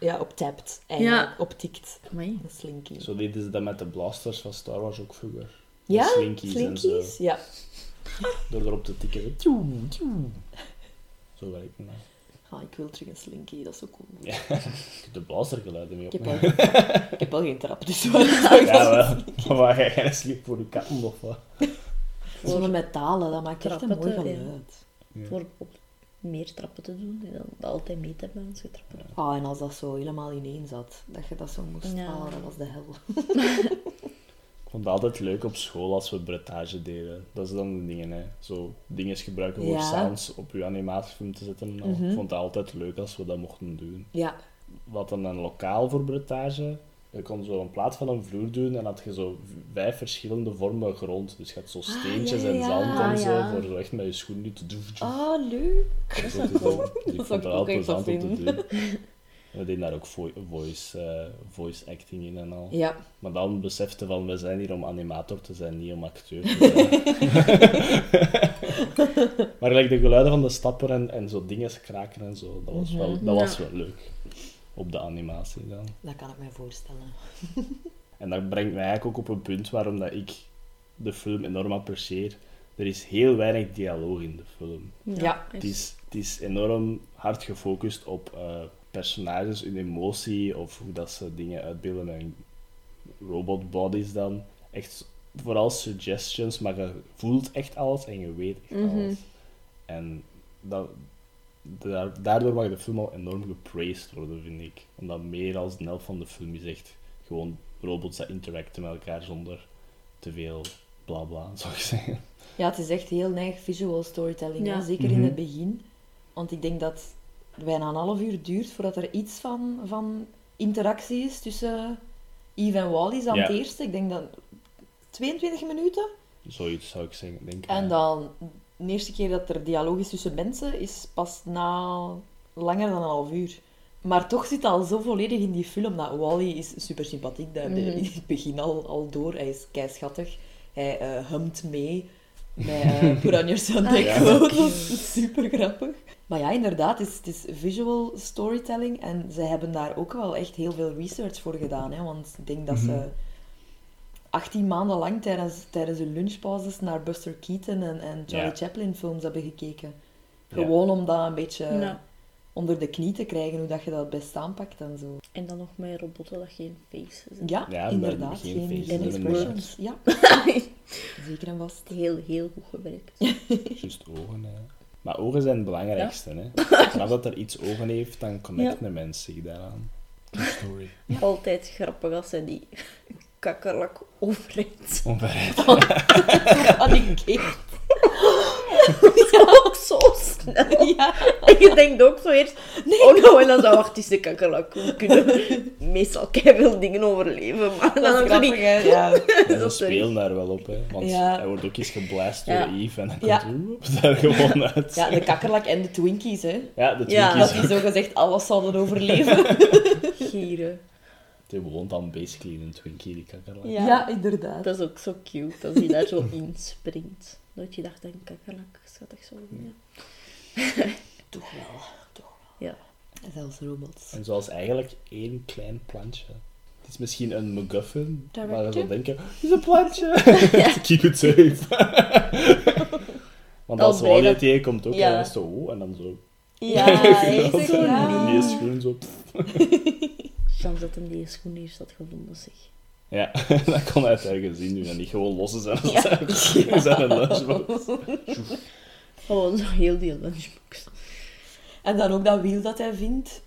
ja, op tapt, eigenlijk, Ja. op tikt. Amai. Een slinky. Zo deden ze dat met de blasters van Star Wars ook vroeger. Ja, De slinkies, en zo. slinkies, ja. Door erop te tikken. Tjoe, tjoe. Zo werkt het. Ah, ik wil terug een slinky, dat is zo cool. Ja. De blastergeluiden mee Ik heb, wel, ik heb wel geen trap, dus waar Ja, wel. Maar ga jij een slip voor de katten of wat? Zo'n metalen, dat maakt echt een mooi geluid. Ja. Voor op meer trappen te doen. En dan dat altijd mee te hebben als je trappen. Ah, en als dat zo helemaal ineen zat, dat je dat zo moest Ja. halen, dat was de hel. Ik vond het altijd leuk op school als we bretage deden. Dat is dan de dingen, hè. Zo dingen gebruiken voor Ja. sounds op je animatiefilm te zetten. Mhm. Ik vond het altijd leuk als we dat mochten doen. Ja, We hadden een lokaal voor bretage. Je kon zo een plaat van een vloer doen en had je zo vijf verschillende vormen grond. Dus je had zo steentjes Ah, ja, en zand en zo, Ja. voor zo echt met je schoen niet te doen. ah, leuk. Dat is cool. Dus ik Dat vond het echt plezant om te doen. We deden daar ook vo- voice, eh, voice acting in en al. Ja, Maar dan besefte van, we zijn hier om animator te zijn, niet om acteur te zijn. maar gelijk de geluiden van de stapper en, en zo dingen kraken en zo, dat was wel, Mhm. dat was wel leuk. Op de animatie dan. dat kan ik mij voorstellen. En dat brengt mij eigenlijk ook op een punt waarom dat ik de film enorm apprecieer. Er is heel weinig dialoog in de film. Ja. Het is, het is enorm hard gefocust op eh, personages, hun emotie of hoe dat ze dingen uitbeelden met hun robotbodies dan. Echt vooral suggestions, maar je voelt echt alles en je weet echt Mhm. alles. En dat, daar- daardoor mag de film al enorm gepraised worden, vind ik. Omdat meer dan de helft van de film is echt gewoon robots dat interacten met elkaar zonder te veel bla bla, zou ik zeggen. Ja, het is echt heel neig visual storytelling, Ja. zeker Mhm. in het begin. Want ik denk dat bijna een half uur duurt voordat er iets van, van interactie is tussen Eve en Wally is aan Ja. het eerste. Ik denk dat 22 minuten. Zoiets zou ik zeggen, denk ik. En dan de eerste keer dat er dialoog is tussen mensen is pas na langer dan een half uur. Maar toch zit al zo volledig in die film dat Wally is super sympathiek. Dat in het begin al, al door. Hij is kei schattig. Hij eh humt mee met eh Put on your Sunday Ja. clothes. Dat is super grappig. Maar ja, inderdaad, het is, het is visual storytelling. En ze hebben daar ook wel echt heel veel research voor gedaan. Hè? Want ik denk dat ze 18 maanden lang tijdens, tijdens hun lunchpauzes naar Buster Keaton en, en Charlie Ja. Chaplin films hebben gekeken. Ja. Gewoon om dat een beetje. Onder de knie te krijgen, hoe dat je dat best aanpakt en zo. En dan nog met robotten dat geen faces hebben. Ja, Ja, inderdaad. geen Geen, faces, expressions. Ja, zeker en vast. Heel, heel goed gewerkt. Juist ogen, hè. Maar ogen zijn het belangrijkste, hè. Vanaf dat er iets ogen heeft, dan connect een mens zich daaraan. Story. Altijd grappig als hij die kakkerlak overreed. Onbereid. Gepanikeerd. ook zo snel. Ja. En je denkt ook zo eerst, oh no, en dan zou wacht, het is de kakkerlak. We kunnen meestal veel dingen overleven, maar dan Dat is hebben ze grappig, die... hè. Ja. Ja, ze Dat is spelen daar wel op, hè. Want Ja. hij wordt ook eens geblast door Ja. Eve en dan Ja. komt daar gewoon uit. ja, de kakkerlak en de Twinkies, hè. Ja, de Ja. Twinkies. Dat die zogezegd alles zouden overleven. Gieren. Die woont dan basically in een Twinkie, die kakkerlak. Ja. Ja, inderdaad. Dat is ook zo cute, als hij daar zo inspringt. Dat je dacht, een kakkerlak, schattig zo. Ja. Toch wel. Toch Ja. wel. Zelfs robots. En zoals eigenlijk één klein plantje. Het is misschien een MacGuffin, maar je Director? zou denken, het is een plantje. Keep it safe. Want Al als Wally dat- tegenkomt ook, Ja. dan is het zo, oh, en dan zo. Ja, echt ja. Die groen zo. Chance dat hem die schoen eerst had gevonden, zeg. Ja, dat kon hij ergens zien nu. En niet gewoon lossen zijn Ja. zijn, zijn lunchbox. Gewoon zo heel die lunchbox. En dan ook dat wiel dat hij vindt.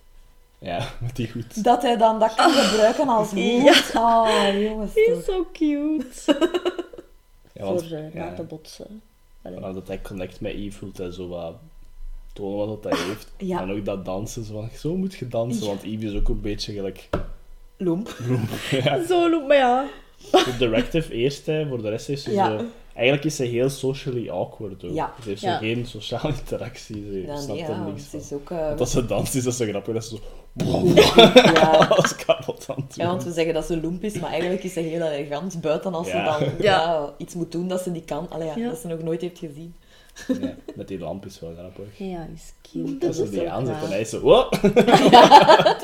Ja, met die goed. Dat hij dan dat kan gebruiken als Ja. woord. Oh, jongens. Die is zo cute. Ja, want, Voor ze ja, na te botsen. Allee. dat hij connect met Eve voelt hij zo wat tonen wat hij heeft. Ja. En ook dat dansen, zo, van, zo moet je dansen, Ja. want Eve is ook een beetje gelijk... Loemp. ja, Zo noemt maar ja. de directive eerst, hè, voor de rest is ze Ja. zo... Eigenlijk is ze heel socially awkward ook. Ja. Ze heeft Ja. zo geen sociale interactie, ze snapt er niks van. is ook... Want als ze danst is dat zo grappig, dat ze zo... ja. Alles kapot aan het ja, want we zeggen dat ze loemp is, maar eigenlijk is ze heel elegant. Buiten als Ja. ze dan Ja. ja, iets moet doen dat ze niet kan. Allee, ja, Ja. dat ze nog nooit heeft gezien. Ja, met die lamp is wel grappig. Ja, is cute. Dat Dat ze is die aanzet hij is zo... Wow.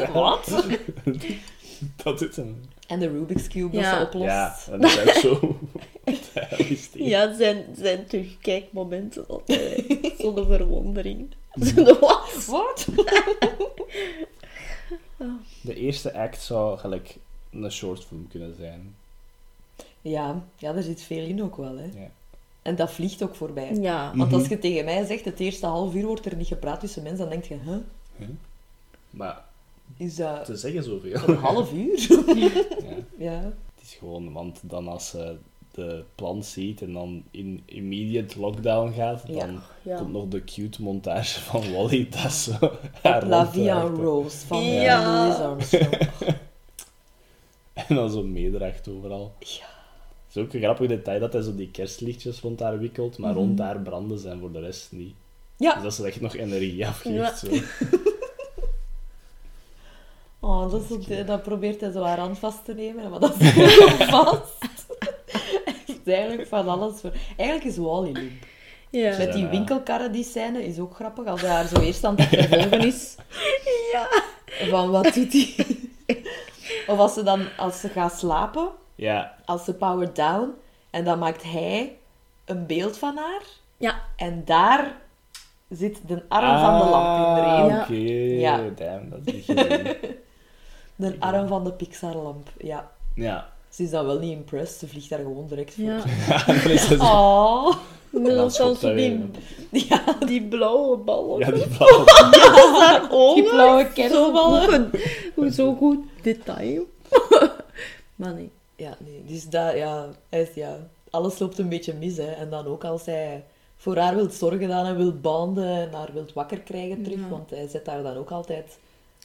Wat? Dat is hem. En de Rubik's Cube Ja. ze oplost. Ja, en dat is ook zo... Ja, zijn, zijn terugkijkmomenten altijd. Zonder verwondering. Zo, wat? Wat? De eerste act zou gelijk een short film kunnen zijn. Ja, ja, er zit veel in ook wel. Hè. Ja. En dat vliegt ook voorbij. Ja. Want als je tegen mij zegt, het eerste half uur wordt er niet gepraat tussen mensen, dan denk je, huh? Maar Is dat te zeggen zoveel. een half uur? Ja. ja. Het is gewoon, want dan als ze de plan ziet en dan in immediate lockdown gaat, Ja. dan Ja. komt nog de cute montage van Wally. Dat zo La rond Vie en draagt. Rose van Ja. eh, Louis Armstrong. En dan zo meedraagt overal. Ja. Het is ook een grappig detail dat hij zo die kerstlichtjes rond haar wikkelt, maar rond haar branden zijn voor de rest niet. Dus Ja, dat ze echt nog energie afgeeft. Ja. Zo. Oh, dat, is ook- dat probeert hij zo haar hand vast te nemen, maar dat is zo vast. Echt eigenlijk van alles. Voor... Eigenlijk is Wally loop. Ja. Met die winkelkarren, die scène, is ook grappig. Als hij haar zo eerst aan het vervolgen is. Ja. Van, wat doet hij? Of als ze dan, als ze gaat slapen, Ja, als ze powered down, en dan maakt hij een beeld van haar. Ja. En daar zit de arm van de lamp in de Ah. Ja. Oké, Ja. damn, dat is. De arm van de Pixar-lamp, ja. Ja. Ze is dan wel niet impressed, ze vliegt daar gewoon direct voor. Ja. Oh. En dan zo die, Ja, die blauwe ballen. Ja, die blauwe... daar ogen. die blauwe Zo kerstballen. goed, hoe zo goed detail. maar nee. Ja, nee, dus dat, ja, ja, alles loopt een beetje mis, hè. En dan ook als hij voor haar wilt zorgen dan en wil banden en haar wilt wakker krijgen terug, Ja. want hij zet haar dan ook altijd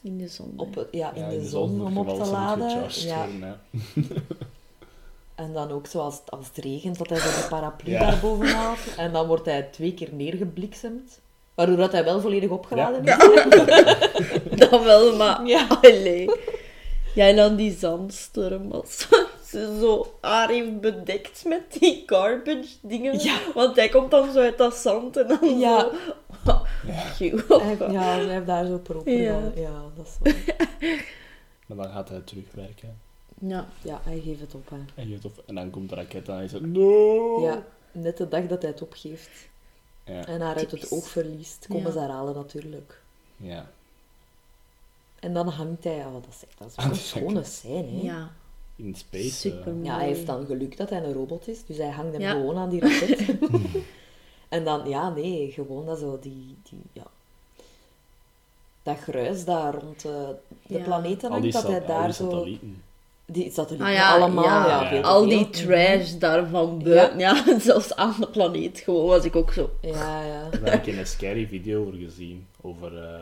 In de zon. op, ja, in Ja, de, zon om op te laden. Ja. worden. En dan ook zoals het, als het regent, dat hij de paraplu Ja. daarboven haalt. En dan wordt hij twee keer neergebliksemd. Waardoor dat hij wel volledig opgeladen Ja. is. Dat wel, maar... Ja. Allee. Ja, en dan die zandstorm. Als zo haar heeft bedekt met die garbage dingen. Ja. Want hij komt dan zo uit dat zand en dan Ja. zo... Hij- Ja, hij heeft daar zo per Ja. Ja, dat is waar. Maar dan gaat hij terugwerken. Ja. Ja, hij geeft het op, hè. En, je tof- en dan komt de raket en hij zegt, no! Ja, net de dag dat hij het opgeeft. Ja. En haar uit het oog verliest, komen Ja. ze haar halen natuurlijk. ja. En dan hangt hij... Oh, dat is, echt- dat is wel een schone scène, hè. Ja. In space. Super. eh. Ja, hij heeft dan geluk dat hij een robot is, dus hij hangt hem Ja. gewoon aan die raket. en dan, ja, nee, gewoon dat zo, die, die ja, dat gruis daar rond eh, de Ja. planeten hangt, dat hij daar die zo... satellieten. Die satellieten, Ah ja, allemaal, ja. ja. Al veel. die trash daarvan buiten. Ja. zelfs aan de planeet gewoon was ik ook zo. Ja, ja. Daar heb ik in een scary video over gezien. Over eh,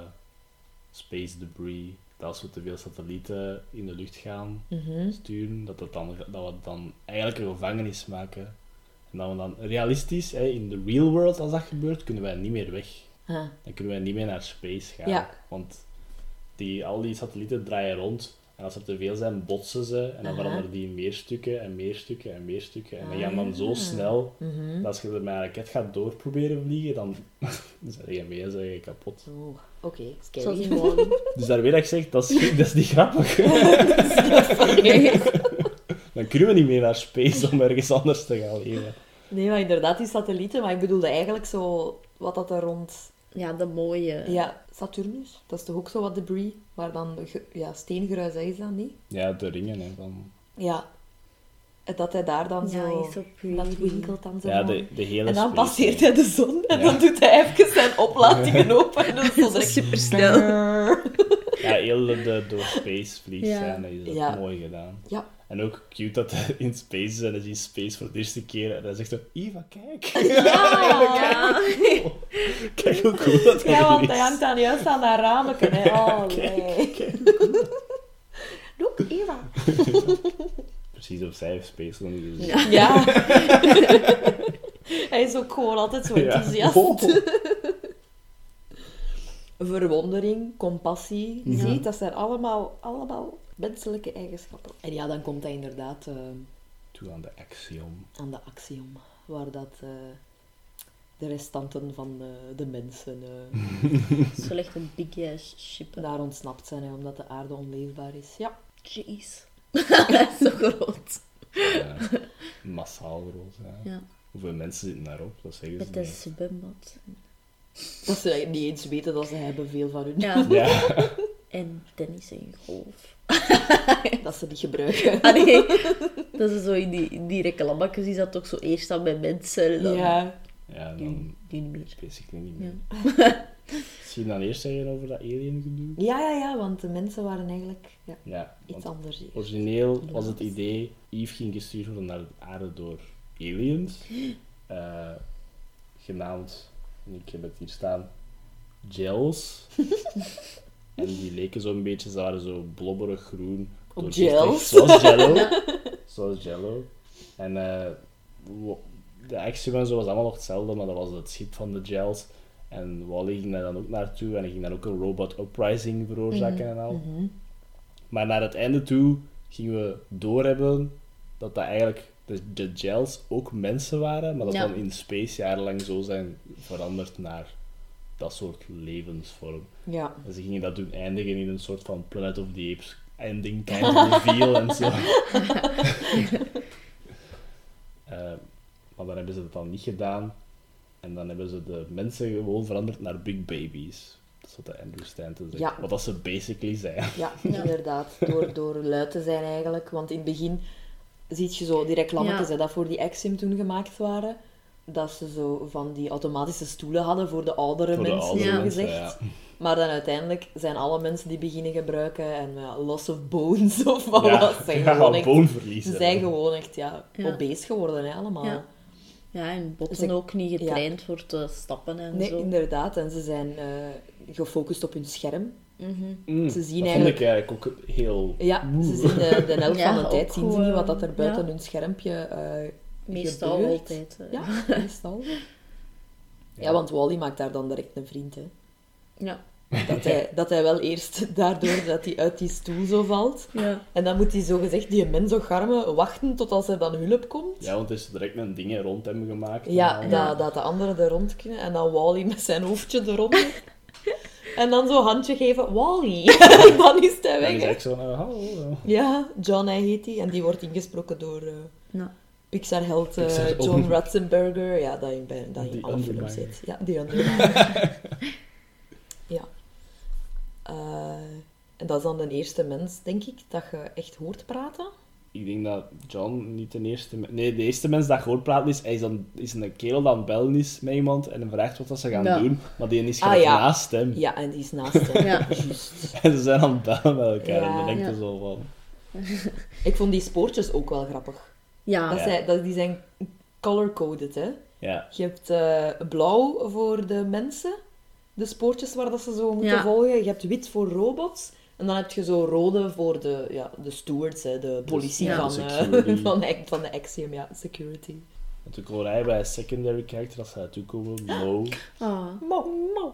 space debris. Dat als we te veel satellieten in de lucht gaan Mhm. sturen, dat, dat, dan, dat we dan eigenlijk een gevangenis maken. En dat we dan realistisch, hè, in de real world, als dat gebeurt, kunnen wij niet meer weg. Ah, Dan kunnen wij niet meer naar space gaan. Ja. Want die, al die satellieten draaien rond. En als er te veel zijn, botsen ze. En dan Aha. veranderen die in meer stukken en meer stukken en meer stukken. En die gaan Ah. dan zo snel mhm. dat als je er met een raket gaat door proberen vliegen, dan zijn je mee en zijn je kapot. Oeh, oké, Zoals scary. Dus daar weer dat ik zeg, dat is, dat is niet grappig. dan kunnen we niet meer naar space om ergens anders te gaan leven. Nee, maar inderdaad, die satellieten, maar ik bedoelde eigenlijk zo, wat dat er rond... Ja, de mooie. Ja, Saturnus, dat is toch ook zo wat debris, waar dan, ja, steengruis, hè, is dat niet? Ja, de ringen hè, van... Ja. Dat hij daar dan Ja, zo... is zo dat winkelt dan zo. Ja, de, de hele en dan space, passeert hij de zon en Ja. dan doet hij even zijn oplatingen open. En dan is Dat super snel. Ja, heel de, door space vliegt Ja. zijn, dat is Ja. mooi gedaan. Ja. En ook cute dat hij in space is en hij ziet space voor de eerste keer en hij zegt zo, Eva, kijk. Ja. kijk hoe cool dat hij Ja, want is. hij hangt dan juist aan dat. Hè. Oh, nee. Look, Eva. Precies op zij heeft space nog niet gezien. Ja. hij is ook gewoon altijd zo Ja. enthousiast. Oh. Verwondering, compassie, Ja. ziet, dat zijn allemaal, allemaal menselijke eigenschappen. En ja, dan komt hij inderdaad... eh, Toe aan de axiom. aan de axiom, waar dat eh, de restanten van eh, de mensen eh, Zo ligt een big ass ship. daar ontsnapt zijn, hè, omdat de aarde onleefbaar is. Ja. Jeez. Dat is zo groot. Ja, massaal groot. Ja. Ja. Hoeveel mensen zitten daarop? Dat zeggen ze Met een niet. zwembad. Dat ze niet eens weten dat ze hebben veel van hun. Ja. Ja, En tennis en golf. Dat ze die gebruiken. Ah nee, dat is zo in die, in die reclamakjes is dat toch zo eerst aan bij mensen en dan Ja. ja dan nu niet meer. basically niet meer. Ja. Misschien dan eerst zeggen over dat alien gedoe? ja, ja, ja, want de mensen waren eigenlijk ja, Ja, iets anders. hier. origineel was het idee, Eve ging gestuurd worden naar de aarde door aliens. eh, genaamd, en ik heb het hier staan, gels. En die leken zo'n beetje, ze waren zo blobberig groen. Op gels. Zoals jello. Zoals jello. En eh, de action en zo was allemaal nog hetzelfde, maar dat was het schip van de gels. En Wally ging daar dan ook naartoe en hij ging dan ook een robot uprising veroorzaken en al. Mhm. Maar naar het einde toe gingen we doorhebben dat dat eigenlijk de, de gels ook mensen waren, maar dat Ja. dan in space jarenlang zo zijn veranderd naar dat soort levensvorm. Ja. En ze gingen dat doen eindigen in een soort van Planet of the Apes ending kind of reveal en zo. Eh, maar dan hebben ze dat dan niet gedaan. En dan hebben ze de mensen gewoon veranderd naar big babies. Dat is wat de Andrew Stanton zegt. Ja. Wat dat ze basically zijn. Ja, Ja. inderdaad. Door, door lui te zijn eigenlijk. Want in het begin zie je zo die reclametjes Ja. hè, dat voor die Axiom toen gemaakt waren. Dat ze zo van die automatische stoelen hadden voor de oudere Voor de mensen, oudere gezegd. ja. Maar dan uiteindelijk zijn alle mensen die beginnen gebruiken en ja, loss of bones of wat Ja, was, zijn ja, gewoon echt, ze zijn gewoon echt ja, Ja. obese geworden hè, allemaal. Ja. Ja, en botten ook niet getraind voor te stappen en Nee, zo. inderdaad. En ze zijn eh, gefocust op hun scherm. Mhm. Mm, Ze zien dat eigenlijk- vond ik eigenlijk ook heel... Ja, ze zien de, de helft Ja, van de tijd zien ze niet wat dat er buiten ja. hun schermpje eh Meestal gebeurt. altijd. eh. Ja, meestal. Ja, want Wally maakt daar dan direct een vriend. Hè. Ja. Dat, hij, dat hij wel eerst daardoor dat hij uit die stoel zo valt. ja. En dan moet hij zo gezegd die mens zo garmen wachten tot als er dan hulp komt. Ja, want er is direct een ding rond hem gemaakt. Ja, En dat, dat de anderen er rond kunnen. En dan Wally met zijn hoofdje eronder. en dan zo handje geven, Wally. dan is hij Dan weg. is echt zo, nou, hallo. Ja, John hij heet hij. En die wordt ingesproken door eh, Ja. Pixar-held eh, Pixar- John oh. Ratzenberger. Ja, dat in, bij- dat in Die alle films Underminer. zit. Ja, die Underminer. ja. Eh, en dat is dan de eerste mens, denk ik, dat je echt hoort praten. Ik denk dat John niet de eerste... Nee, de eerste mens dat gehoord praten is, hij is, dan, is een kerel dat aan het bellen is met iemand en hem vraagt wat dat ze gaan Ja. doen, maar die is Ah, ja. naast hem. Ja, en die is naast hem. Ja. Juist. En ze zijn aan het bellen met elkaar en dan denk je Ja. zo van... Ik vond die spoortjes ook wel grappig. Ja. Dat Ja. zijn, dat, die zijn color-coded, hè. Ja, Je hebt eh, blauw voor de mensen, de spoortjes waar dat ze zo moeten Ja. volgen. Je hebt wit voor robots. En dan heb je zo rode voor de, ja, de stewards, hè, de politie ja, van, de eh, van, de- van de Axiom, ja, security. want ik hoor hij bij een secondary character, als ze naartoe komen, Mo. Ah. Mo, mo.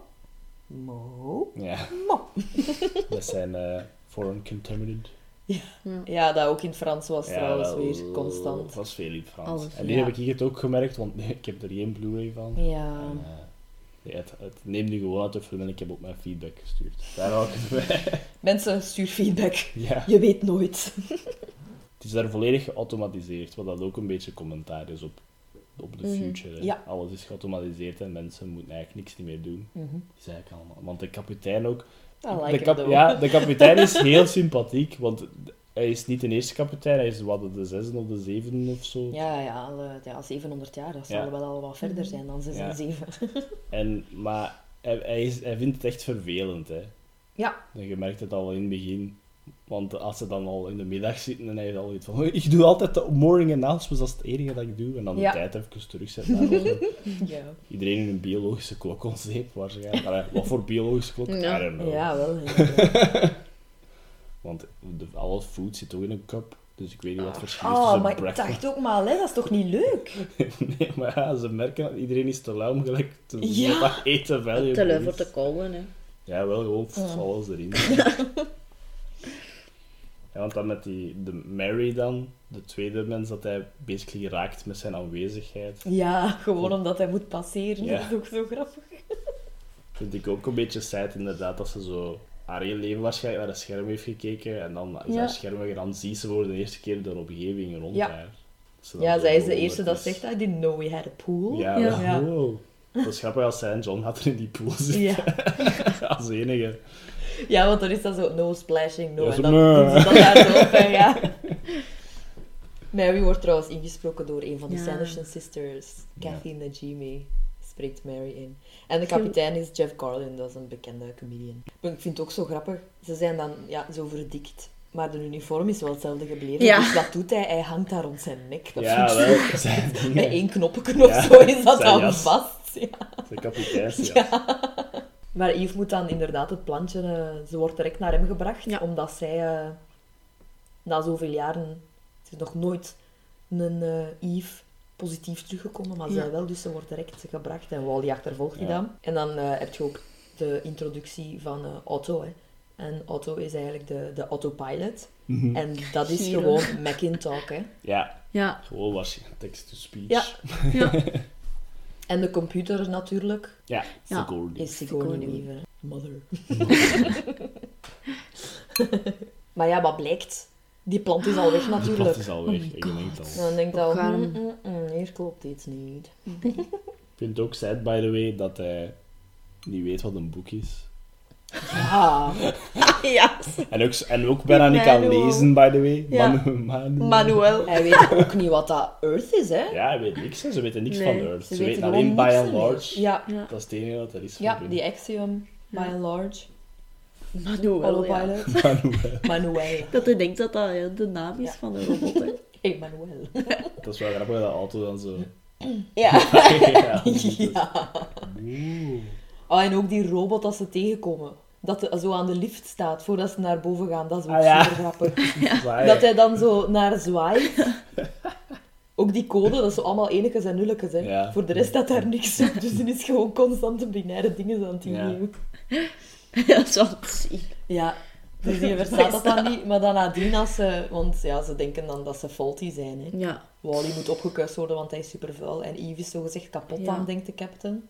Mo, Ja, mo. dat zijn eh, foreign contaminated. Ja, dat ook in het Frans was Ja, trouwens wel, weer constant. Het was veel in het Frans. Alles, en nu ja. heb ik het ook gemerkt, want ik heb er geen Blu-ray van. Ja. En, eh, het, het neemt nu gewoon uit de film en ik heb ook mijn feedback gestuurd. Daar hou ik het bij. Mensen, stuur feedback. Ja. Je weet nooit. Het is daar volledig geautomatiseerd, wat dat ook een beetje commentaar is op, op de Mhm. future. Ja. Alles is geautomatiseerd en mensen moeten eigenlijk niks meer doen. Mhm. Dat is eigenlijk allemaal. Want de kapitein ook. De, kap- ja, de kapitein is heel sympathiek, want hij is niet de eerste kapitein, hij is wat de zesde of de zevende of zo. Ja, ja, alle- ja, 700 jaar, dat zal Ja. wel al wat verder zijn dan 6 Ja. en 7. En, maar hij, hij, is, hij vindt het echt vervelend. Hè. Ja, En Je merkt het al in het begin. Want als ze dan al in de middag zitten en hij is al iets van ik doe altijd de morning announcements, dat is het enige dat ik doe. En dan Ja. de tijd even terugzetten. ja. Iedereen in een biologische klok ontzeep, waarschijnlijk. Allee, wat voor biologische klok? Ja. Ja wel. Want de, alle food zit toch in een cup. Dus ik weet niet wat het verschil is Oh, tussen maar ik dacht ook maar, hè, dat is toch niet leuk? Nee, maar ja, ze merken dat iedereen is te lui om gelijk te Ja. eten Te lui voor te kouwen, hè. Ja, wel gewoon alles erin. Ja, want dan met die, de Mary dan, de tweede mens dat hij basically raakt met zijn aanwezigheid, Ja, gewoon omdat hij moet passeren. Ja. Dat is ook zo grappig. vind ik ook een beetje sad inderdaad, dat ze zo haar hele leven waarschijnlijk naar een scherm heeft gekeken en dan is Ja. haar scherm en dan ziet ze voor de eerste keer de omgeving rond Ja. haar. Ja, zij is de eerste dat zegt, I didn't know we had a pool. Ja, Ja. wow. Dat is grappig als zij en John er in die pool zitten. Ja. Als enige. Ja, want dan is dat zo, no splashing, no. Ja, en dan nee. doen ze dat daar zo op, ja. Mary wordt trouwens ingesproken door een van de Ja. Sanderson sisters. Ja. Kathy Najimy spreekt Mary in. En de kapitein is Jeff Garlin, dat is een bekende comedian. Maar ik vind het ook zo grappig. Ze zijn dan ja, zo verdikt. Maar de uniform is wel hetzelfde gebleven. Ja. Dus wat doet hij? Hij hangt daar rond zijn nek. Dat Ja, vind ik zo wel. Zijn Met één knopje of Ja, zo is dat zijn dan jas. vast. Ja. De kapiteinsjas. Maar Yves moet dan inderdaad het plantje... eh, ze wordt direct naar hem gebracht, Ja. omdat zij eh, na zoveel jaren... Het is nog nooit een eh Yves positief teruggekomen, maar Ja. zij wel, dus ze wordt direct gebracht. En Wally achtervolgt die Ja. dan. En dan eh, heb je ook de introductie van eh, Otto, hè. En Otto is eigenlijk de, de autopilot. Mhm. En dat is Giro. gewoon Macintalk, hè. Ja, Ja. gewoon was text-to-speech. Ja. Ja. En de computer natuurlijk Ja, Ja. Sigourney. is Sigourney Sigourney. Weaver. Mother. maar ja, wat blijkt? Die plant is al weg De natuurlijk. plat is al weg. Oh ik denk al. Dan denkt hij al, mm, mm, mm, hier klopt iets niet. Ik vind het ook sad, by the way, dat hij niet weet wat een boek is. Ja, ja. En ook, en ook bijna niet kan Manuel. lezen, by the way. Ja. Manu, Manu. Manuel. hij weet ook niet wat dat Earth is, hè? Ja, hij weet niks. hè. Ze weten niks Nee, van Earth. ze Ze, weten alleen by and large. Ja, Ja. Dat is het enige wat er is ja die Axiom, by Ja. and large. Manuel. Manuel. Manuel. Dat hij denkt dat dat ja, de naam is Ja. van een robot, hè. Emmanuel. Dat is wel grappig dat de auto dan zo Ja. ja. Ja. Oh, en ook die robot dat ze tegenkomen. Dat de- zo aan de lift staat voordat ze naar boven gaan. Dat is ook Ah, ja. super grappig. Dat hij dan zo naar zwaait. Ook die code, dat is zo allemaal enetjes en nulletjes. Hè. Ja. Voor de rest staat daar niks op. Dus die is gewoon constant de binaire dingen aan het Ja. ingeven. Dat is wel te zien. Ja. Dus die verstaat dat dan niet. Maar dan nadien als ze... Want ja, ze denken dan dat ze faulty zijn. Hè. Ja. Wally moet opgekuist worden, want hij is super vuil. En Eve is zogezegd kapot Ja. aan, denkt de captain.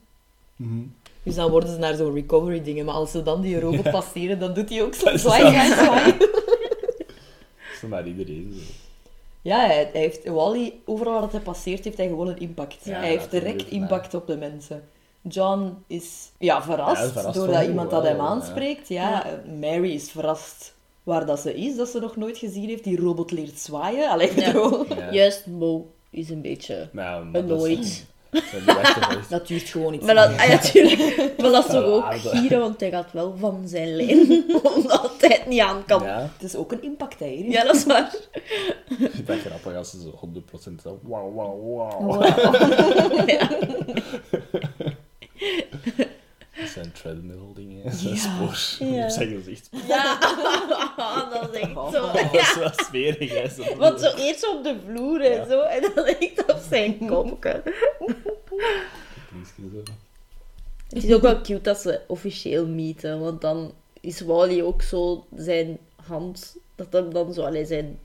Mhm. Dus dan worden ze naar zo'n recovery dingen. Maar als ze dan die robot passeren, dan doet hij ook zo zwaai. Dat is maar iedereen zo. Ja, hij, hij heeft... Wally, overal waar hij passeert, heeft hij gewoon een impact. Ja, hij heeft direct impact op de mensen. John is ja, verrast, Ja, verrast doordat wel, iemand dat hem aanspreekt. Ja. Mary is verrast waar dat ze is, dat ze nog nooit gezien heeft. Die robot leert zwaaien. Allee, Ja. bedoel. Ja. Juist, Mo is een beetje is- annoyed. dat duurt gewoon iets Maar dat, ah, ja, tuurlijk. Maar dat is toch ook gieren, want hij gaat wel van zijn lijn. Omdat hij het niet aan kan. Ja, Ja, Het is ook een impact, hè, hier. dat is waar. ik dat grappig als ze zo 100% zo wauw, wauw, wauw. Dat zijn treadmill dingen, Ja. spoor Ja. op zijn gezicht. Ja, dat is echt zo. Dat is wel smerig, hè. zo. Want zo eerst op de vloer en Ja. zo, en dan echt op zijn kopje. Het is ook wel cute dat ze officieel meeten, want dan is Wally ook zo zijn hand, dat hem dan zo, allee, zijn...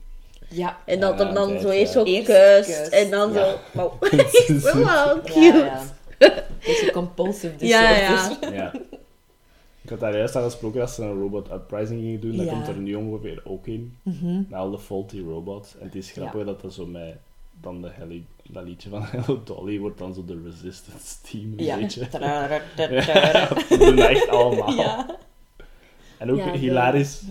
Ja. En dat Ja, hem dan zo eerst zo kuist, en dan ja. zo... Wel cute. Ja, ja. Beetje compulsive Ja, disorder. ja. Ja. Ik had daar juist aan gesproken dat ze een robot uprising gingen doen. Dat Ja. komt er nu ongeveer ook in. Met al de faulty robots. En het is grappig dat dat zo met... Dan de Helly, dat liedje van Hello Dolly wordt dan zo de resistance team, een Ja. beetje. Tararararara. Dat doen echt allemaal. Ja. En ook Ja, zo.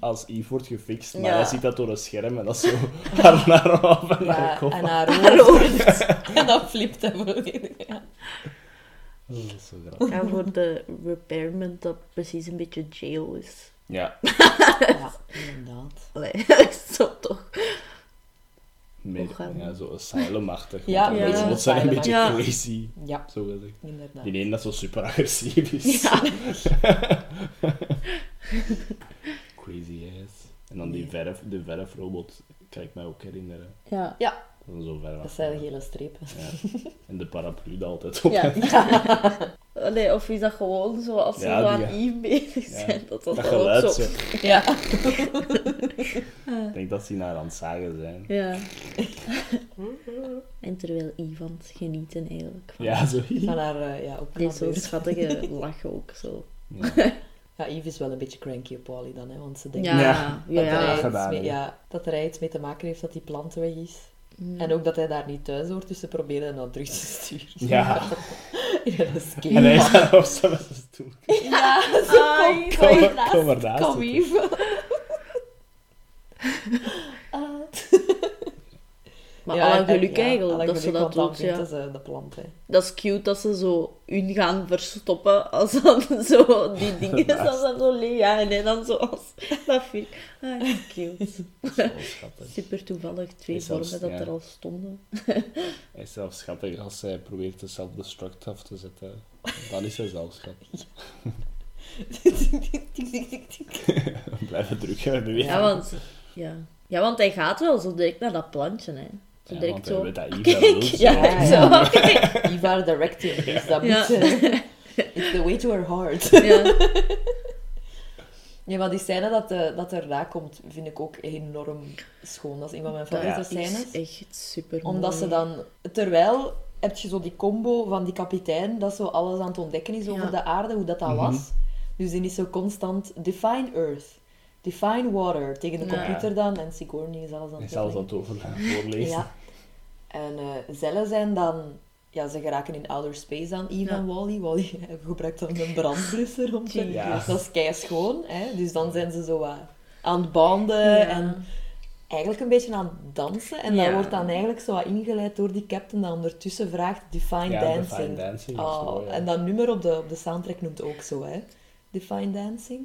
Als Eve wordt gefixt, maar Ja. hij ziet dat door een scherm en dat is zo haar naar af en haar Ja, kop. en haar hoofd. en dan flipt hij volledig. Ja. Dat is zo grappig. Ja, voor de repairment dat precies een beetje jail is. Ja, ja, inderdaad. Allee, dat zo toch. meer, ja zo asylum-achtig. Ja, beetje robots zijn een beetje crazy, Ja, zo gezegd. inderdaad. Die ene dat zo super agressief is. Ja. Crazy ass. En dan die verf, de verfrobot, kan ik mij ook herinneren. Ja. Ja, Dat is zo ver dat zijn gele strepen. Ja. En de paraplu dat altijd op Ja. Allee, of is dat gewoon zo als ze zo aan die- Eve bezig Ja. zijn? Dat dat, Dat geluid zo... Ja. Ik denk dat ze naar aan het zagen zijn. Ja. en terwijl Eve aan het genieten eigenlijk. van Ja, zo. Van haar, eh, ja, ook Die zo'n schattige lach ook zo. Ja. Eve is wel een beetje cranky op Wally dan, hè, want ze denkt Ja, Ja. ja. dat, ja. er Ja. iets gedaan, mee, hè. ja, dat er iets mee te maken heeft dat die plant weg is. Mm. En ook dat hij daar niet thuis hoort, dus ze proberen hem dan terug te sturen. Ja. ja, dat is En hij is daar op zijn stoel. Ja, zo kom, Eve. kom, Kom, kom Kom. Maar Ja, alle en- geluk ja, eigenlijk, dat ze dat doet. Ja. ze de plant, hè. Dat is cute dat ze zo hun gaan verstoppen als dan zo die dingen Naast. als dan zo leeg. Ja, en dan zo als... Dat vind ik... Ah, cute. Super toevallig, twee zelfs- vormen dat ja. er al stonden. Hij is zelfs schattig als hij probeert de self-destruct af te zetten. Dan is hij zelf schattig. Blijven drukken nu. Ja, want... Ja. ja, want hij gaat wel zo direct naar dat plantje, hè. Zo Ja, direct hij zo... dat dat wil. Ja, Ja, zo. ja. Eva directing, dus dat Ja. moet... eh, It's the way to her heart. Ja. Ja, maar die scène dat, eh, dat erna komt, vind ik ook enorm schoon. Dat is een van mijn favoriete Dat scènes. is echt super Omdat ze dan... Terwijl heb je zo die combo van die kapitein, dat zo alles aan het ontdekken is over Ja. de aarde, hoe dat, dat Mhm. was. Dus die is zo constant... Define Earth. Define Water. Tegen de Ja. computer dan. En Sigourney is alles aan Hij het zal uitleggen. dat over voorlezen. Ja. En eh cellen zijn dan... Ja, ze geraken in outer space dan, Eve Ja. en Wally. Wally gebruikt dan een brandblusser om te... Ja. Dat is kei schoon, hè. Dus dan zijn ze zo wat aan het banden Ja. en eigenlijk een beetje aan het dansen. En Ja. dat wordt dan eigenlijk zo wat ingeleid door die captain dat ondertussen vraagt Define Ja, Dancing. Define Oh, mooi, ja. En dat nummer op de, op de soundtrack noemt ook zo, hè. Define Dancing.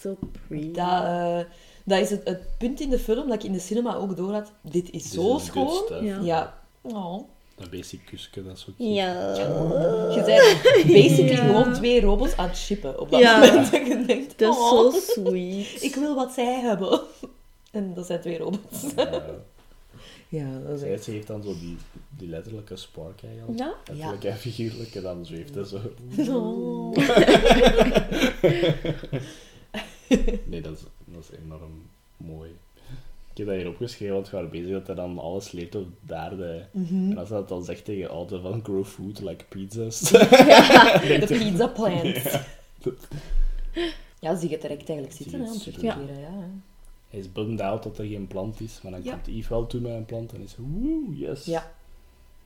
So pretty. Dat, eh, dat is het, het punt in de film dat ik in de cinema ook door had. Dit is zo is good schoon. Ja. Ja. Oh. Dat basic kusje, dat is ook... Ja. Je bent basically Ja. gewoon twee robots aan het shippen op dat Ja. moment. Dat je denkt, Dat is oh, zo sweet. ik wil wat zij hebben. En dat zijn twee robots. Ja. Ja, dat is Zij echt... ze heeft dan zo die, die letterlijke spark eigenlijk. Ja? Letterlijk en figuurlijk, en dan zweeft hij zo. Oh. Nee, dat is, dat is enorm mooi. Ik heb dat hier opgeschreven, want we waren bezig dat hij dan alles leert op de aarde. Mhm. En als hij dat dan zegt tegen auto van grow food like pizzas. De pizza plant. Ja, zie je het direct eigenlijk zitten, hè, om te keren. Ja. Hij is bummed out dat er geen plant is, maar dan Ja. komt Yves wel toe met een plant en is woe, yes. ja,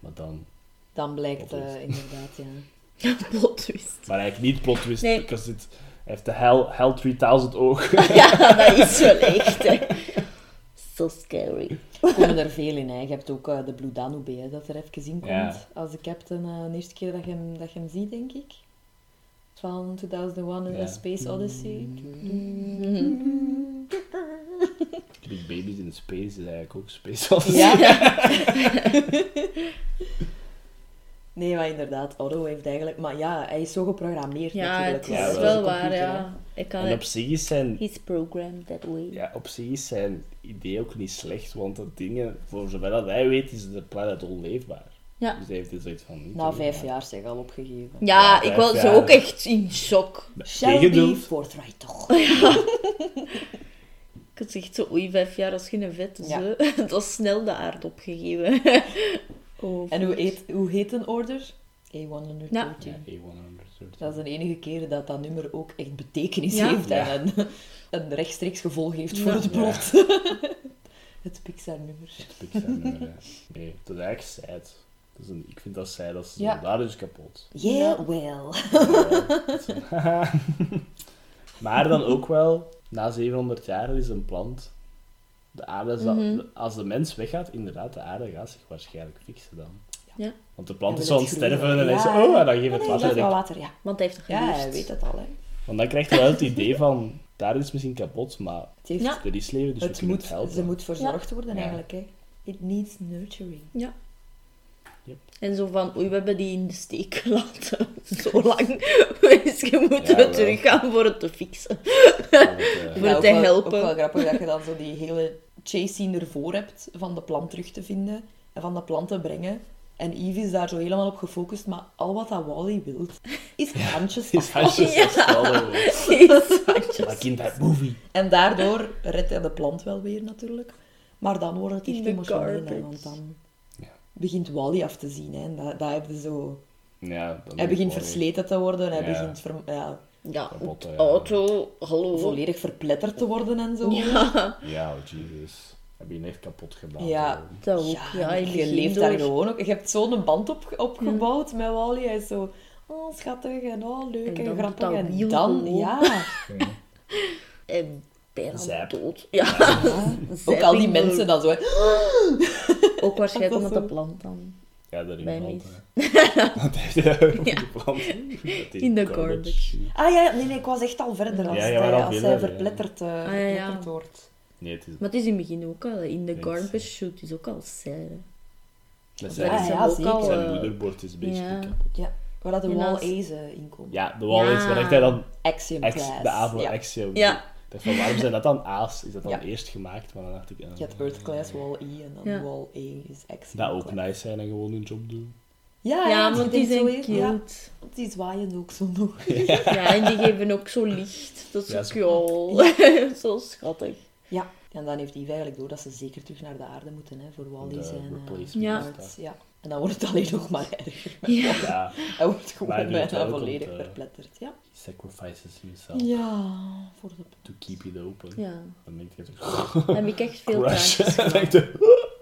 Maar dan... dan blijkt eh, inderdaad, ja. Plot twist. Maar eigenlijk niet plot twist, Nee. because it, hij heeft de hell, hell 3000 oog. Ja, dat is wel echt, hè. So scary. Er komen er veel in. Hè. Je hebt ook eh, de Blue Danube, hè, dat er even in komt. Als de captain eh, de eerste keer dat je, hem, dat je hem ziet, denk ik. Van 2001 Ja. A Space Odyssey. Big Babies in Space is eigenlijk ook Space Odyssey. Ja. nee, maar inderdaad, Otto heeft eigenlijk... Maar ja, hij is zo geprogrammeerd Ja, natuurlijk. het Ja, is wel. wel Als waar, ja. Ik kan En op zich is zijn, He's programmed that way. ja, op zich is zijn idee ook niet slecht, want dat dingen, voor zover dat hij weet, is de planet onleefbaar. Ja. Dus hij heeft dus zoiets van... niet Na vijf jaar zeg al opgegeven. Ja, Ja, ik was jaar. ook echt in shock. be forthright, toch? Ik had echt zo, oei, vijf jaar, dat is geen vet. Dus, Ja. het was snel de aard opgegeven. Oh, En hoe heet, hoe heet een order? A113. Ja. Ja, A100. Dat is de enige keer dat dat nummer ook echt betekenis Ja. heeft Ja. en een, een rechtstreeks gevolg heeft voor Ja. het plot. het Pixar-nummer. Pixar-nummer, ja. Nee, dat is eigenlijk sad. Dat is een, ik vind dat sad, dat Ja. daar is kapot. Yeah, well. Maar dan ook wel, na 700 jaar is een plant. De aarde zal, Mhm. als de mens weggaat, inderdaad, de aarde gaat zich waarschijnlijk fixen dan. Ja. Want de plant is wil zo aan het het sterven en Ja. zegt, oh, en dan geef het nee, water. wel water, ja. Want hij heeft het Ja, gelust. hij weet het al, hè. Want dan krijg je wel het idee van, daar is het misschien kapot, maar Het, heeft, Ja. er is leven, dus het moet, het helpen. ze moet verzorgd worden, Ja. eigenlijk, hè. It needs nurturing. Ja. Yep. En zo van, oei, we hebben die in de steek gelaten. Zo lang. Dus je moet Ja, er terug gaan voor het te fixen. Want, eh, Voor Ja, te helpen. Ook wel grappig dat je dan zo die hele chase ervoor hebt van de plant terug te vinden en van de plant te brengen. En Eve is daar zo helemaal op gefocust, maar al wat dat Wally wil, is handjes is handjes Ja. Like in that movie. En daardoor redt hij de plant wel weer natuurlijk. Maar dan wordt het echt emotioneel, want dan Ja. begint Wally af te zien. Hè. En dat, dat heb je zo... Ja, dan Hij begint Wally. versleten te worden, hij Ja. begint ver- ja, Ja, Kapot, ja. auto, hallo. volledig verpletterd te worden en zo. Ja, Ja, oh Jesus. Heb je hem echt kapot gedaan. Ja. gewoon. dat ook. Ja, je leeft door. daar gewoon ook. Je hebt zo'n band op, opgebouwd met Wally. Hij is zo, oh schattig en oh leuk En grappig. En dan, gewoon. ja. En bijna Zap. dood. Ja. ja. Ook al die mensen dan zo. Ook waarschijnlijk Dat omdat de plant dan Ja, iets. hè. Want hij heeft de. Dat In de garbage. Ah ja, nee, nee, ik was echt al verder als Ja, hij, was al als veel hij verder, verpletterd, eh, Ah, ja, ja. verpletterd wordt. Nee, het is... Maar het is in het begin ook al, in de Weet garbage shoot is ook al. Met Dat zijn, Ja, ja, ook al... zijn moederbord is basically ja. kapot. Ja, waar dat de wall als- A's in komen. Ja, de wall Ja. waar hij dan... Axiom de A voor ja. Axiom. Ja. Van, waarom zijn dat dan A's? Is dat dan Ja. eerst gemaakt? Maar dan dacht ik... Je hebt Earth class, wall E en dan Ja. wall A is Axiom Dat ook class. nice zijn en gewoon hun job doen. Ja, Ja, want die zijn cute. Ja, want die zwaaien ook zo nog. Ja, en die geven ook zo licht. Dat is zo- cool. zo schattig. Ja, en dan heeft hij eigenlijk door dat ze zeker terug naar de aarde moeten, hè, voor Wally De zijn eh, replacement Ja. ja. En dan wordt het alleen nog maar erger. Ja. Ja, Hij wordt Maar gewoon bijna komt, volledig eh, verpletterd. Ja. sacrifices himself ja, voor de... to keep it open. Ja. Dan denk je toch... Dan heb ik echt veel traantjes je...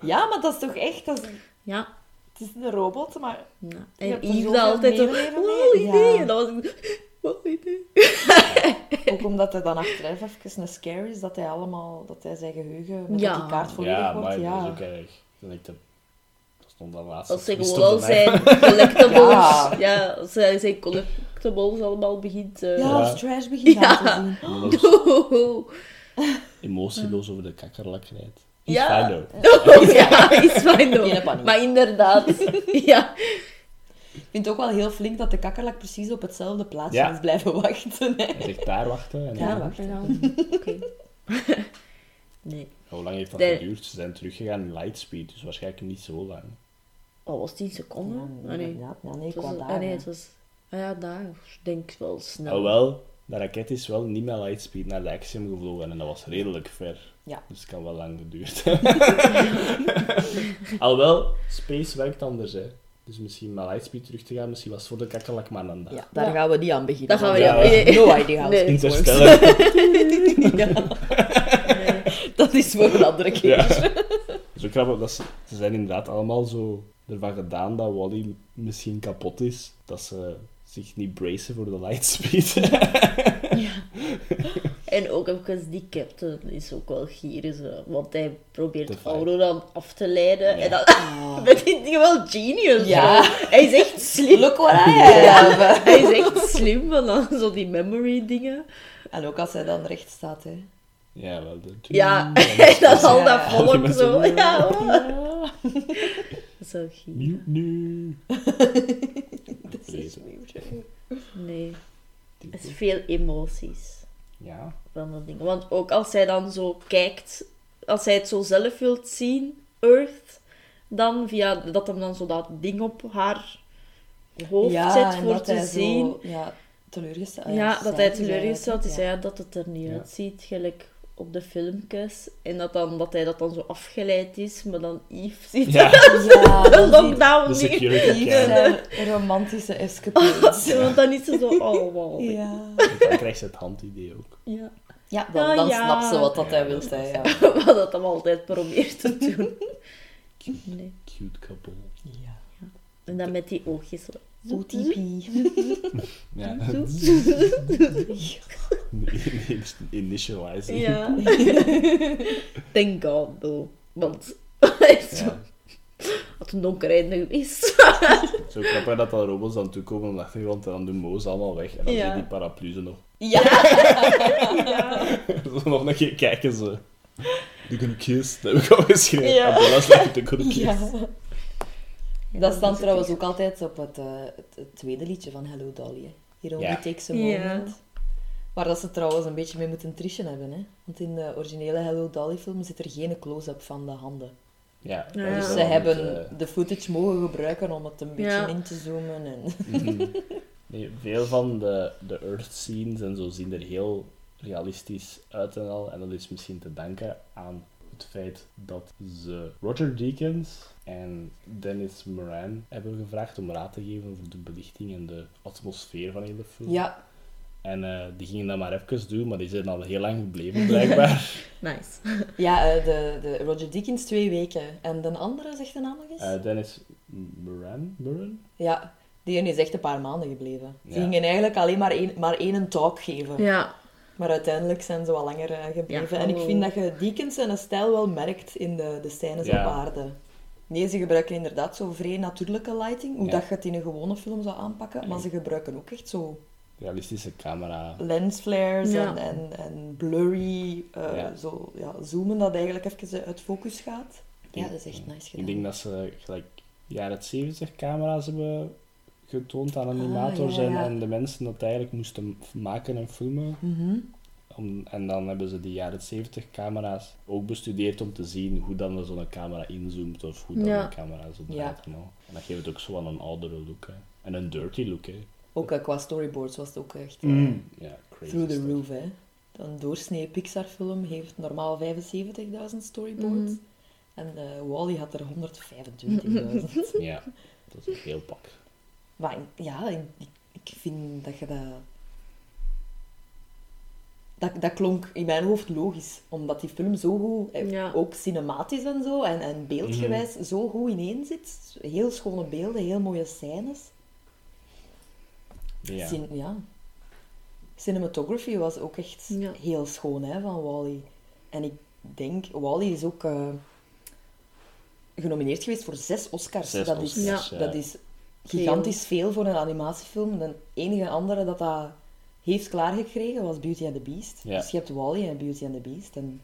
Ja, maar dat is toch echt... Dat is, Ja. het is een robot, maar... ja. En Yves altijd zo, wow, idee. Ja. En dan was ik, wow, idee. Ook omdat hij dan achteraf even een scare is, dat hij allemaal... Dat hij zijn geheugen met Ja. die kaart volledig Ja, wordt. maar Ja. dat is ook erg. Dan denk ik, stond dan laatst. Als ze gewoon zijn collectibles, Ja. ja. als hij zijn collectibles allemaal begint... eh, Ja, als trash begint Ja. aan te zien. Emotieloos over de kakkerlak rijdt. Ja. fine. Oh, ja, is fijn hoor. paniek. Maar inderdaad. Ja. Ik vind het ook wel heel flink dat de kakkerlak precies op hetzelfde plaatsje Ja. is blijven wachten. Hè. Hij zegt daar wachten. En Ja, dan- wacht dan. Oké. Nee. Hoe lang heeft dat De- geduurd? Ze zijn teruggegaan in lightspeed, dus waarschijnlijk niet zo lang. Oh, was 10 seconden? Ja, Ah, nee. Ja, nee, Het was, ah, dagen. nee, het was... Ah ja, daar. Ik denk wel snel. Alhoewel, de raket is wel niet met lightspeed naar de Axiom gevlogen en dat was redelijk ver. Ja. Dus het kan wel lang geduurd hebben. Alhoewel, space werkt anders, hè. Dus misschien met lightspeed terug te gaan, misschien was het voor de kakkerlak maar een dag. Ja, daar Ja. gaan we niet aan beginnen. Daar gaan we Ja, niet aan- No idea how Nee. Interstellar. ja. Dat is voor een andere keer. Ja. Zo grappig, dat ze, ze zijn inderdaad allemaal zo ervan gedaan dat Wally misschien kapot is. Dat ze zich niet bracen voor de lightspeed. En ook even die captain is ook wel gierig, want hij probeert. Aurora af te leiden. Ja. En dan dat is hij wel genius. Ja. Hij is echt slim. Look what I have. Hij is echt slim van dan zo die memory dingen. En ook als hij dan recht staat, hè. ja, wel. De... Ja, en dan al dat Ja. volk Met zo. Ja, Nieuw, nu. Dat is weird. Nee, het is veel emoties. Ja. van dat ding. Want ook als hij dan zo kijkt, als hij het zo zelf wilt zien, Earth, dan via dat hem dan zo dat ding op haar hoofd Ja, zet voor dat te hij zien. Zo, ja, teleurgesteld. ja, dat hij teleurgesteld is, Ja. ja, dat het er niet Ja. uitziet, gelijk op de filmpjes. En dat, dan, dat hij dat dan zo afgeleid is, maar dan Yves ziet Ja, Ja, de dat is lockdown niet. zijn romantische escapades. Want dan is ze zo, oh wow. Ja. Dan krijgt ze het handidee ook. ja. Ja, dan, Ah, dan ja. snapt ze wat dat Ja, hij wil, dat. Ja. Wat dat hem altijd probeert te doen. Nee. Cute couple. ja. En dan met die oogjes. OTP. Ja. Initializing. Ja. Thank God, though. Want is. Ja. Had een donker einde geweest. Zo grappig dat dan robots dan toekomen op de achtergrond en dan doen Moos allemaal weg. En dan Ja. zie je die paraplu ze nog. Ja. Zo nog een keer kijken ze. They're gonna kiss. Dat heb ik al geschreven. Ja. Abdullah zegt they're gonna kiss. ja. Dat staat trouwens ook altijd op het, eh, het, het tweede liedje van Hello Dolly. Hè. Here only Ja. takes a Ja. moment. Waar dat ze trouwens een beetje mee moeten trischen hebben. Hè. Want in de originele Hello Dolly film zit er geen close-up van de handen. Ja, is Dus wel ze hebben eh, de footage mogen gebruiken om het een beetje Ja. in te zoomen. En... mhm. nee, veel van de, de Earth scenes en zo zien er heel realistisch uit en al. En dat is misschien te danken aan het feit dat ze Roger Deakins en Dennis Moran hebben gevraagd om raad te geven voor de belichting en de atmosfeer van heel de film. Ja, En eh, die gingen dat maar even doen, maar die zijn al heel lang gebleven blijkbaar. Nice. ja eh, de, de Roger Deakins twee weken. En de andere, zegt de naam nog eens? Eh, Dennis Moran? Moran? Ja, die is echt een paar maanden gebleven. Ze Ja. gingen eigenlijk alleen maar één, maar één talk geven. Ja. Maar uiteindelijk zijn ze wat langer eh, gebleven. Ja, en ik oh. vind dat je Deakins zijn stijl wel merkt in de, de scènes Ja. op aarde. Nee, ze gebruiken inderdaad zo vrij natuurlijke lighting, hoe Ja. dat je het in een gewone film zou aanpakken. Maar ze gebruiken ook echt zo Realistische camera. lensflares Ja. en, en, en blurry, eh, Ja. zo ja, zoomen dat eigenlijk even uit focus gaat. Ja, dat is echt nice Ik gedaan. denk dat ze gelijk jaren 70 camera's hebben getoond aan animators Ah, ja, en, ja. en de mensen dat eigenlijk moesten maken en filmen. Mhm. Om, en dan hebben ze die jaren 70 camera's ook bestudeerd om te zien hoe dan zo'n camera inzoomt of hoe dan Ja. een camera zo Ja. draait. en al. En dat geeft het ook zo aan een oudere look. Hè. En een dirty look. Hè. Ook eh, qua storyboards was het ook echt eh, Ja, crazy through the stuff. roof. Hè. Een doorsnee Pixar film heeft normaal 75.000 storyboards. Mhm. En eh, Wally had er 125.000. Ja, dat is een heel pak. maar ja, ik, ik vind dat je dat... dat... Dat klonk in mijn hoofd logisch, omdat die film zo goed, eh, Ja. ook cinematisch en zo, en, en beeldgewijs, zo goed ineen zit. Heel schone beelden, heel mooie scènes. Ja. Cin- ja. Cinematography was ook echt Ja. heel schoon hè, van Wally. En ik denk, Wally is ook eh, genomineerd geweest voor zes Oscars. Zes dat, is, Oscars, dat is gigantisch veel voor een animatiefilm. De enige andere dat dat heeft klaargekregen was Beauty and the Beast. Ja. Dus je hebt Wally en Beauty and the Beast. En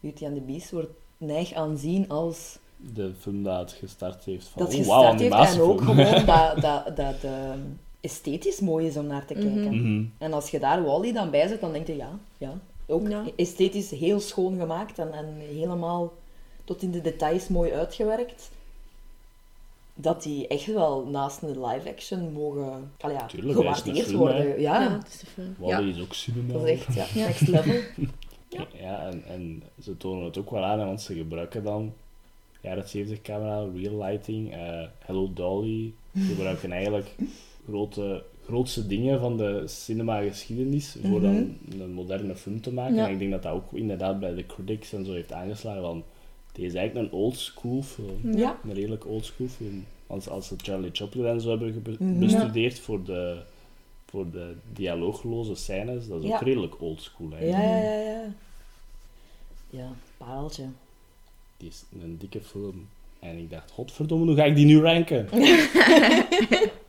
Beauty and the Beast wordt neig aanzien als De film dat het gestart heeft van... dat oh, gestart wauw, heeft. En ook gewoon dat, dat, dat ehm, esthetisch mooi is om naar te kijken. Mhm. En als je daar Wally dan bij zet, dan denk je ja, ja. Ook Ja. esthetisch heel schoon gemaakt en, en helemaal tot in de details mooi uitgewerkt. Dat die echt wel naast een live-action mogen allee, ja, Tuurlijk, gewaardeerd film, worden. hè. Ja, Ja, het is de film. Wally Ja. is ook cinema. dat is echt ja, next level. Ja. Ja, en, en ze tonen het ook wel aan, want ze gebruiken dan jaren 70 camera, real lighting, eh, Hello Dolly. Ze gebruiken eigenlijk grote, grootste dingen van de cinema-geschiedenis voor dan een moderne film te maken. Ja. En ik denk dat dat ook inderdaad bij de critics en zo heeft aangeslagen van deze is eigenlijk een old school film. Ja. Een redelijk old school film. Als, als ze Charlie Chaplin en zo hebben Mhm. bestudeerd voor de, voor de dialoogloze scènes, dat is Ja. ook redelijk old school Ja, eigenlijk. ja, ja, ja. Ja, pareltje. Die is een dikke film. En ik dacht, godverdomme, hoe ga ik die nu ranken?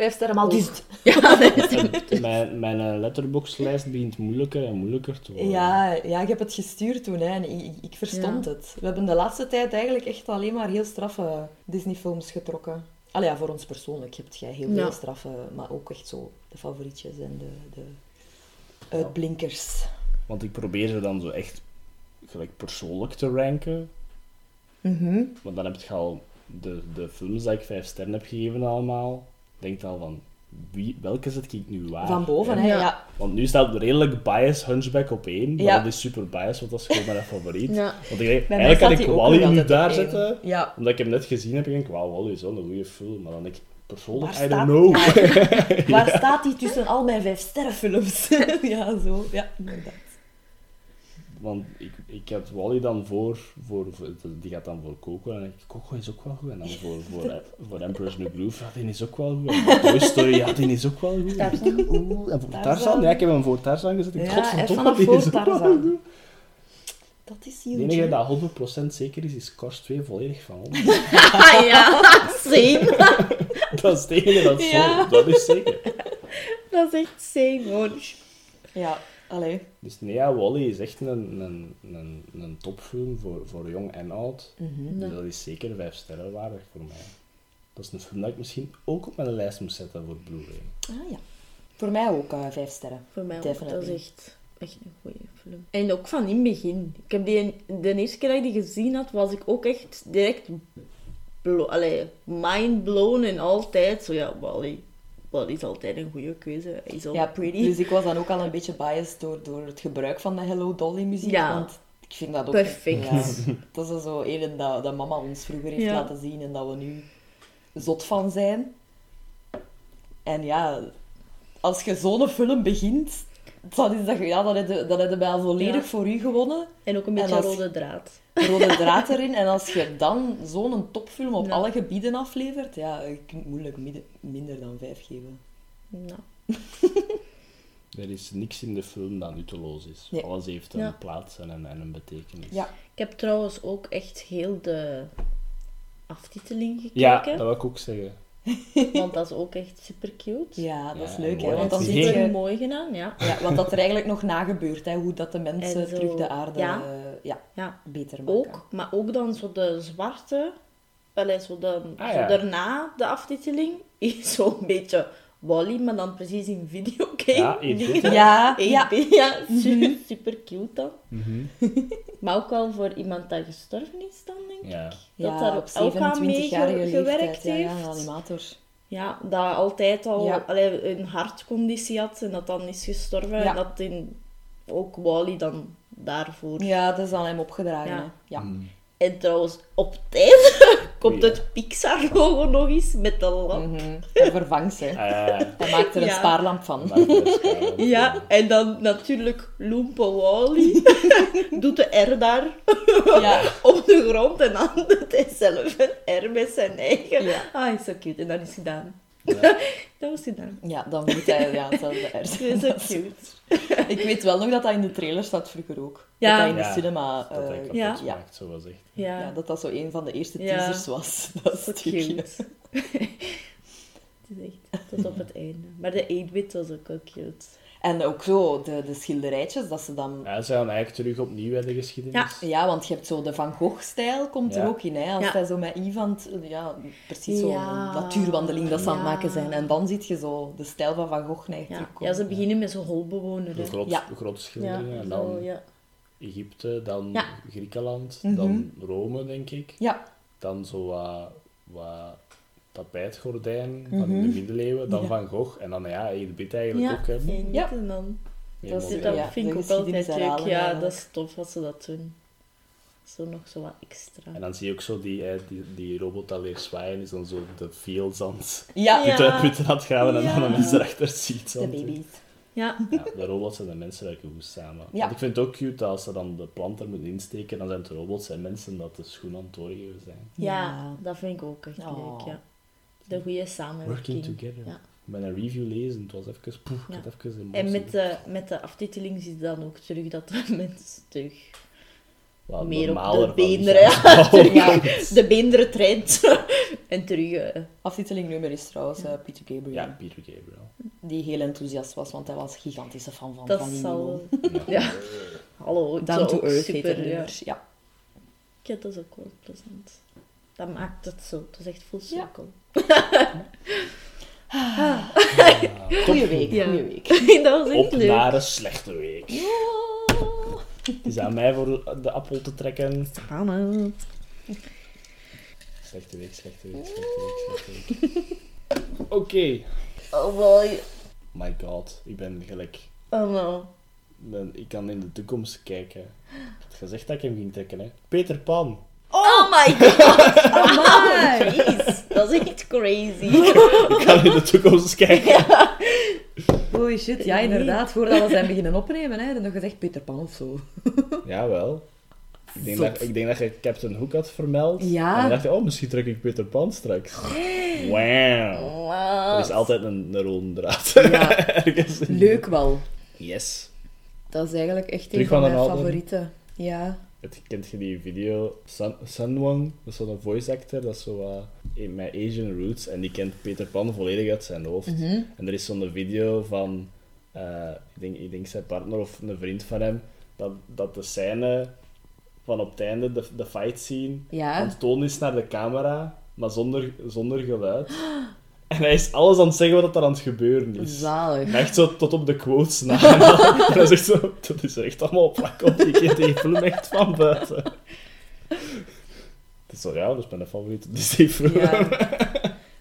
Vijf sterren maal duizend. En mijn mijn eh, letterboxlijst begint moeilijker en moeilijker te worden. Ja, ja, ik heb het gestuurd toen hè, en ik, ik verstond het. We hebben de laatste tijd eigenlijk echt alleen maar heel straffe Disney-films getrokken. Allee, ja, voor ons persoonlijk hebt jij heel Ja. veel straffe, maar ook echt zo de favorietjes en de, de uitblinkers. Want ik probeer ze dan zo echt gelijk persoonlijk te ranken. Mhm. Want dan heb je al de, de films dat ik vijf sterren heb gegeven allemaal. Denk al van, wie, welke zet ik nu waar? Van boven, hè? Ja. Ja. Want nu staat redelijk bias Hunchback op één. Maar Ja. dat is super bias, want dat is gewoon mijn favoriet. Ja. Want ik denk, Bij eigenlijk kan ik Wally nu daar zetten. Ja. Omdat ik hem net gezien heb, denk ik, wauw, Wally is wel een goede film. Maar dan denk ik, persoonlijk, Waar I don't know. Waar staat die tussen al mijn vijf sterrenfilms? ja, zo. Ja, inderdaad. Want ik, ik had Wally dan voor, voor, voor- die gaat dan voor Coco. En ik, Coco is ook wel goed. En dan voor, voor, voor Emperor's New Groove, ja, die is ook wel goed. En voor Toy Story, ja, die is ook wel goed. Tarzan. Oeh, En voor Tarzan. Tarzan, ja, ik heb hem voor Tarzan gezet. Ik Ja, vanaf die is ook wel goed. Dat is Het huge. enige hè? dat 100% zeker is, is Cars 2 volledig van ons. Ja, same. dat is het enige dat is Ja. zo, dat is zeker. Dat is echt same, hoor. Ja, allee. Dus nee, ja, Wally is echt een, een, een, een topfilm voor, voor jong en oud. Mhm. Dus dat is zeker vijf sterren waardig voor mij. Dat is een film dat ik misschien ook op mijn lijst moet zetten voor Blu-ray. Ah ja. Voor mij ook eh, vijf sterren. Voor mij ook. Dat is echt, echt een goede film. En ook van in het begin. Ik heb die, de eerste keer dat ik die gezien had, was ik ook echt direct blo- allee, mind blown en altijd zo, ja, Wally. Wally is altijd een goede keuze. Is al Ja, pretty. Dus ik was dan ook al een beetje biased door, door het gebruik van de Hello Dolly muziek. Ja. Want ik vind dat ook... Perfect. Ja, dat is zo een dat, dat mama ons vroeger heeft Ja. laten zien en dat we nu zot van zijn. En ja, als je zo'n film begint, dan, is dat, ja, heb je, dan heb je bijna volledig Ja. voor u gewonnen. En ook een En beetje als- rode draad. Rode draad erin. En als je dan zo'n topfilm op Ja. alle gebieden aflevert, ja, je kunt moeilijk midden- minder dan vijf geven. Nou, Er is niks in de film dat nutteloos is. Nee. Alles heeft een Ja. plaats en een, en een betekenis. Ja. ik heb trouwens ook echt heel de aftiteling Ja, gekeken. dat wil ik ook zeggen. Want dat is ook echt super cute. Ja, dat is Ja, leuk, hè. Want zie is Super je mooi gedaan, ja. ja, wat dat er eigenlijk nog na gebeurt, hè. Hoe dat de mensen zo- terug de aarde ja. eh, ja, ja. beter maken. Ook, maar ook dan zo de zwarte, allee, zo, de, Ah, zo ja. daarna de aftiteling, is zo een beetje Wally, maar dan precies in videogame. Ja, 8-bit, hè? Ja, 8-bit, ja. ja, super, super cute dan. Mhm. Maar ook wel voor iemand dat gestorven is dan, denk ik. Ja. Dat ja, daar op ook aan 27-jarige meegewerkt leeftijd. Ja, ja, heeft. een animator. Ja, dat altijd al Ja. allee, een hartconditie had en dat dan is gestorven. Ja. En dat in, ook Wally dan daarvoor. Ja, dat is aan hem opgedragen. Ja. Ja. Mm. En trouwens, op tijd komt het Pixar-logo nog eens met de lamp. Hij vervangt ze. Hij maakt er een spaarlamp van. Ja, en dan natuurlijk Loempe Wally doet de R daar Ja. op de grond en dan doet hij zelf een R met zijn eigen. Ja. Ah, is zo cute. En dan is het gedaan. Ja. Dat was gedaan. ja, dan moet hij ja, hetzelfde er Dat zijn. is zo cute. Ik weet wel nog dat dat in de trailer staat vroeger ook. Ja. Dat dat in de Ja. cinema... Dat hij eh, ja. gemaakt, zo was echt. Ja, ja, dat dat zo een van de eerste Ja. teasers was. Dat stukje. cute. het is echt tot op het einde. Maar de 8-bit was ook wel cute. En ook zo, de, de schilderijtjes, dat ze dan... Ja, ze gaan eigenlijk terug opnieuw in de geschiedenis. Ja, want je hebt zo de Van Gogh-stijl, komt er Ja. ook in. Hè? Als Ja. hij zo met Ivan, ja, precies zo'n Ja. natuurwandeling dat ze aan het Ja. maken zijn. En dan zie je zo de stijl van Van Gogh neigt Ja. terugkomen. ja, ze beginnen met zo'n holbewoner. De groot, Ja. grote Ja, schilderingen. en zo, dan ja. Egypte, dan Ja. Griekenland, Mhm. dan Rome, denk ik. Ja, Dan zo wat, wat tapijtgordijn van in de middeleeuwen. Dan Mhm. Ja. Van Gogh. En dan ja, je bent eigenlijk Ja, ook... Hè, Ja. en dan. dat is-. Dat ja, vind ik ook altijd leuk. Ja, dat is tof als ze dat doen. Zo nog zo wat extra. En dan zie je ook zo die, eh, die, die robot dat leert zwaaien, is dan zo de fields aan het ja. Ja. putten, aan het graven en dan Ja. de mensen erachter ziet. de baby's. Ja, Ja, de robots en de mensen werken goed samen. Ja. Want ik vind het ook cute dat als ze dan de plant er moeten insteken, dan zijn het robots en mensen dat de schoen aan het doorgeven zijn. ja, Ja. dat vind ik ook echt Oh. leuk. Ja. De goede Working samenwerking. together. Ja. Ik ben een review lezen, het was even... Poef, Ja. ik had even een En met de, met de aftiteling zie je dan ook terug dat de mensen terug Wat meer op de beenderen, ja, terug de beenderen traint. en terug... eh, Aftiteling nummer is trouwens eh, Peter Gabriel. Ja, Peter Gabriel. Die heel enthousiast was, want hij was een gigantische fan van, dat van zal... Ja. Hallo, Down is to ook earth super, het ja. nummer. Ja. Ja, dat is ook wel plezant. Dat maakt het zo. Het is echt full circle. Goeie week, Ja. goeie week. dat was echt Op leuk. naar een slechte week. Het is aan mij voor de appel te trekken. Spannend. Slechte week, slechte week, slechte week, slechte week. Oké. Oh boy. My god, ik ben gelijk... Oh no. Ik kan in de toekomst kijken. Ik had gezegd dat ik hem ging trekken, hè. Peter Pan. Oh my god. Amai. Jeez. Dat is echt crazy. Ik kan in de toekomst kijken. Holy shit, ja inderdaad. Voordat we zijn beginnen opnemen, hè, hadden we gezegd Peter Pan of zo. Jawel. Ik denk, dat, ik denk dat je Captain Hook had vermeld. Ja. En dan dacht je, oh, misschien trek ik Peter Pan straks. Wow. Er is altijd een, een rode draad. Ja, leuk wel. Yes. Dat is eigenlijk echt een Terug van van mijn favorieten. Ja. Het, kent je die video? Sun, Sunwong, dat is zo'n voice actor, dat is zo wat in- met Asian roots. En die kent Peter Pan volledig uit zijn hoofd. Mhm. En er is zo'n video van, eh, ik, denk, ik denk zijn partner of een vriend van hem, dat, dat de scène van op het einde, de, de fight scene, Ja. aan het tonen is naar de camera, maar zonder, zonder geluid. En hij is alles aan het zeggen wat er aan het gebeuren is. Zalig. En echt zo tot op de quotes na. en hij zegt zo, dat is echt allemaal op vlak op. Je kent die film echt van buiten. Het is zo, ja, dat is mijn favoriete Disney-film. Ja.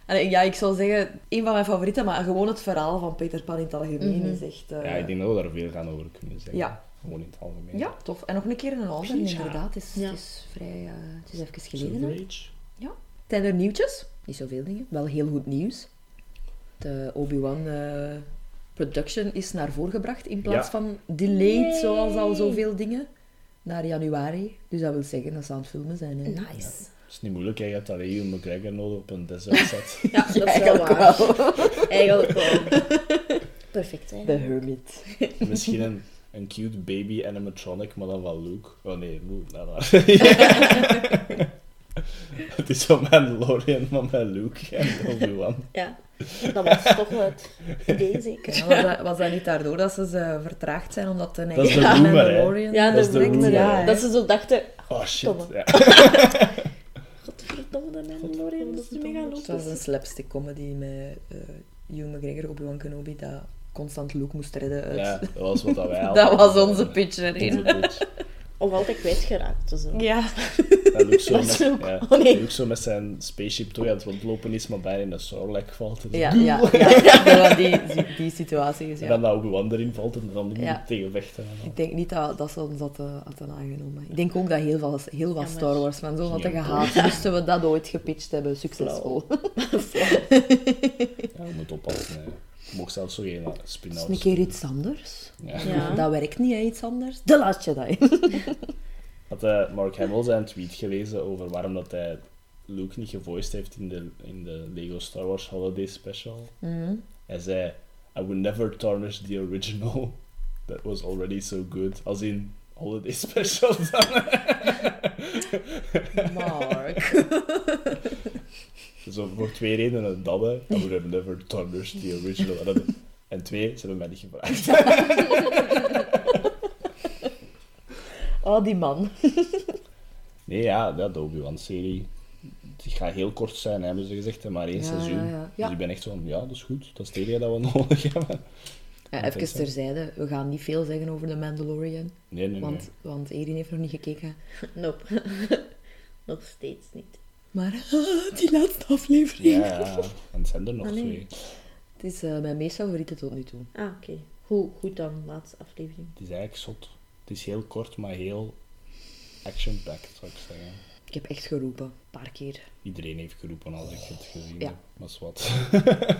En, ja, ik zou zeggen, een van mijn favorieten, maar gewoon het verhaal van Peter Pan in het algemeen Mhm. is echt... eh, Ja, ik denk dat we daar veel gaan over kunnen zeggen. Ja. Gewoon in het algemeen. Ja, tof. En nog een keer een ander, Pizza. inderdaad. Het is, Ja. het is vrij... eh, het is even geleden. Silver. Age. Zijn er nieuwtjes? Niet zoveel dingen. Wel heel goed nieuws. De Obi-Wan eh, production is naar voren gebracht in plaats Ja. van delayed, zoals al zoveel dingen, naar januari. Dus dat wil zeggen dat ze aan het filmen zijn. Hè. Nice. Het is niet moeilijk, hè. je hebt alleen Ewan McGregor nodig op een desert set. Ja, dat is wel Eigenlijk waar. wel. Eigenlijk wel. Perfect, hè? The Hermit. Misschien een, een cute baby animatronic, maar dan van Luke. Oh nee, Luke, nou daar. Het is zo Mandalorian, maar met Luke en Obi-Wan. Ja. Dat was toch het idee, zeker. Ja, was, dat, was dat niet daardoor dat ze, ze vertraagd zijn omdat de Dat is de. Mandalorian... Ja, Dat is de direct, rumor, ja. hè. Dat ze zo dachten, Oh shit. Domme. Ja. godverdomme, de Mandalorian, dat is mega Het was een slapstick comedy met uh, Hugh McGregor, Obi-Wan Kenobi, dat constant Luke moest redden uit... ja, dat was wat wij dat altijd was onze pitch erin. Onze pitch. Of altijd kwijtgeraakt. Dus. Ja. Dat Luke zo, Dat met, is ook- ja, oh, nee. Luke zo met zijn spaceship toch aan het rondlopen is, maar bijna in een Sarlacc valt. En, Ja, ja, ja. Zo die, die, die situaties, en ja. dan dat Obi-Wan erin valt en dan die Ja. moet tegenvechten. En Ik denk niet dat, dat ze ons dat eh, hadden aangenomen. Ik denk ook dat heel, veel, heel wat Star Wars van zo hadden gehaald. Moesten we dat ooit gepitcht hebben, succesvol. Ja, je moet oppassen. hè. Mocht zelfs zo geen spin-offs. is een keer iets anders. Ja. Ja. Dat werkt niet, hè, iets anders. De laat je dat. Had eh, Mark Hamill zijn tweet gelezen over waarom dat hij Luke niet gevoiced heeft in de, in de Lego Star Wars Holiday Special. Mhm. Hij zei, I would never tarnish the original. That was already so good. Als in Holiday Special dan. Mark. Zo voor twee redenen dat hè. I would have never tarnished the original. En En twee, ze hebben mij niet gevraagd. Oh, die man. Nee, ja, ja de Obi-Wan-serie. Die gaat heel kort zijn, hebben ze gezegd, maar één Ja, seizoen. ja, ja. Dus ik ben echt van, ja, dat is goed. Dat is het enige dat we nodig hebben. Ja, even dat? terzijde, we gaan niet veel zeggen over de Mandalorian. Nee, nee, nee. Want, want Erin heeft nog niet gekeken. Nope. Nog steeds niet. Maar die laatste aflevering. Ja, ja. En het zijn er nog Ah, twee. Het is eh, mijn meest favoriete tot nu toe. Ah, oké. Hoe goed dan, laatste aflevering. Het is eigenlijk zot. Het is heel kort, maar heel action-packed, zou ik zeggen. Ik heb echt geroepen, een paar keer. Iedereen heeft geroepen als ik het gezien Ja. heb. Dat is wat.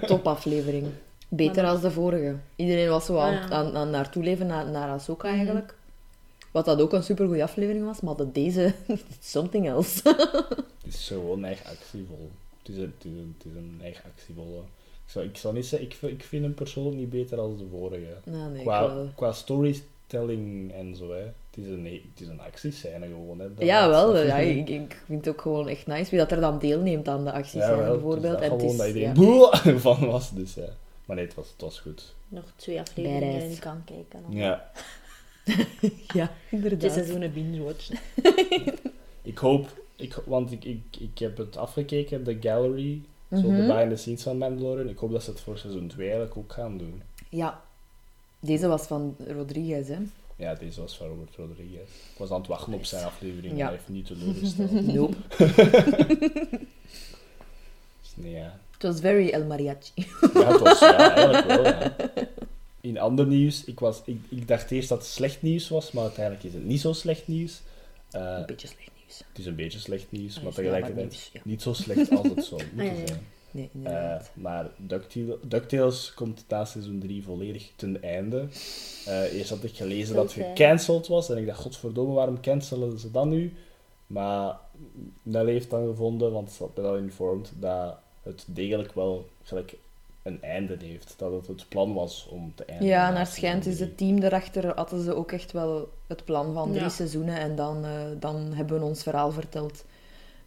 Topaflevering. Beter Maar als de vorige. Iedereen was zo Ah, ja. aan, aan naartoe leven, naar, naar Ahsoka Mhm. eigenlijk. Wat dat ook een supergoeie aflevering was, maar dat deze... something else. Het is gewoon echt actievol. Het is een, het is een, het is een echt actievolle. Ik zou, ik zou niet zeggen, ik, vind- ik vind hem persoonlijk niet beter als de vorige. nou, nee, qua, wel. qua storytelling en zo, hè. Het is een, het is een actiescène gewoon, hè. Ja, wel. Ja, ik, ik vind het ook gewoon echt nice wie dat er dan deelneemt aan de acties Ja, wel, bijvoorbeeld. Dus En dat het gewoon is, dat ja. iedereen van was, dus ja. Maar nee, het was, het was goed. Nog twee afleveringen kan kijken. dan. Ja. ja, inderdaad. seizoenen binge-watchen. Ik hoop, ik, want ik, ik, ik heb het afgekeken, de gallery, zo de Mhm. behind the scenes van Mandalorian. Ik hoop dat ze het voor seizoen 2 eigenlijk ook gaan doen. Ja. Deze was van Rodriguez, hè. Ja, deze was van Robert Rodriguez. Ik was aan het wachten op zijn aflevering, Ja. maar hij heeft niet teleurgesteld. Nope. Dus nee, ja. Het was very El Mariachi. Ja, het was, ja, eigenlijk wel, ja. In ander nieuws, ik, was, ik, ik dacht eerst dat het slecht nieuws was, maar uiteindelijk is het niet zo slecht nieuws. Eh, Een beetje slecht nieuws. het is een beetje slecht nieuws, Ah, maar tegelijkertijd nieuws, ja. niet zo slecht als het zou moeten ja. zijn. Nee, Eh, maar DuckTales, DuckTales komt na seizoen 3 volledig ten einde. Eh, eerst had ik gelezen dat het gecanceld was en ik dacht, godverdomme, waarom cancelen ze dat nu? Maar Nelly heeft dan gevonden, want ze had me al informed, dat het degelijk wel gelijk een einde heeft. Dat het het plan was om te eindigen. ja, na naar schijnt is het team erachter, hadden ze ook echt wel het plan van drie Ja. seizoenen en dan, eh, dan hebben we ons verhaal verteld.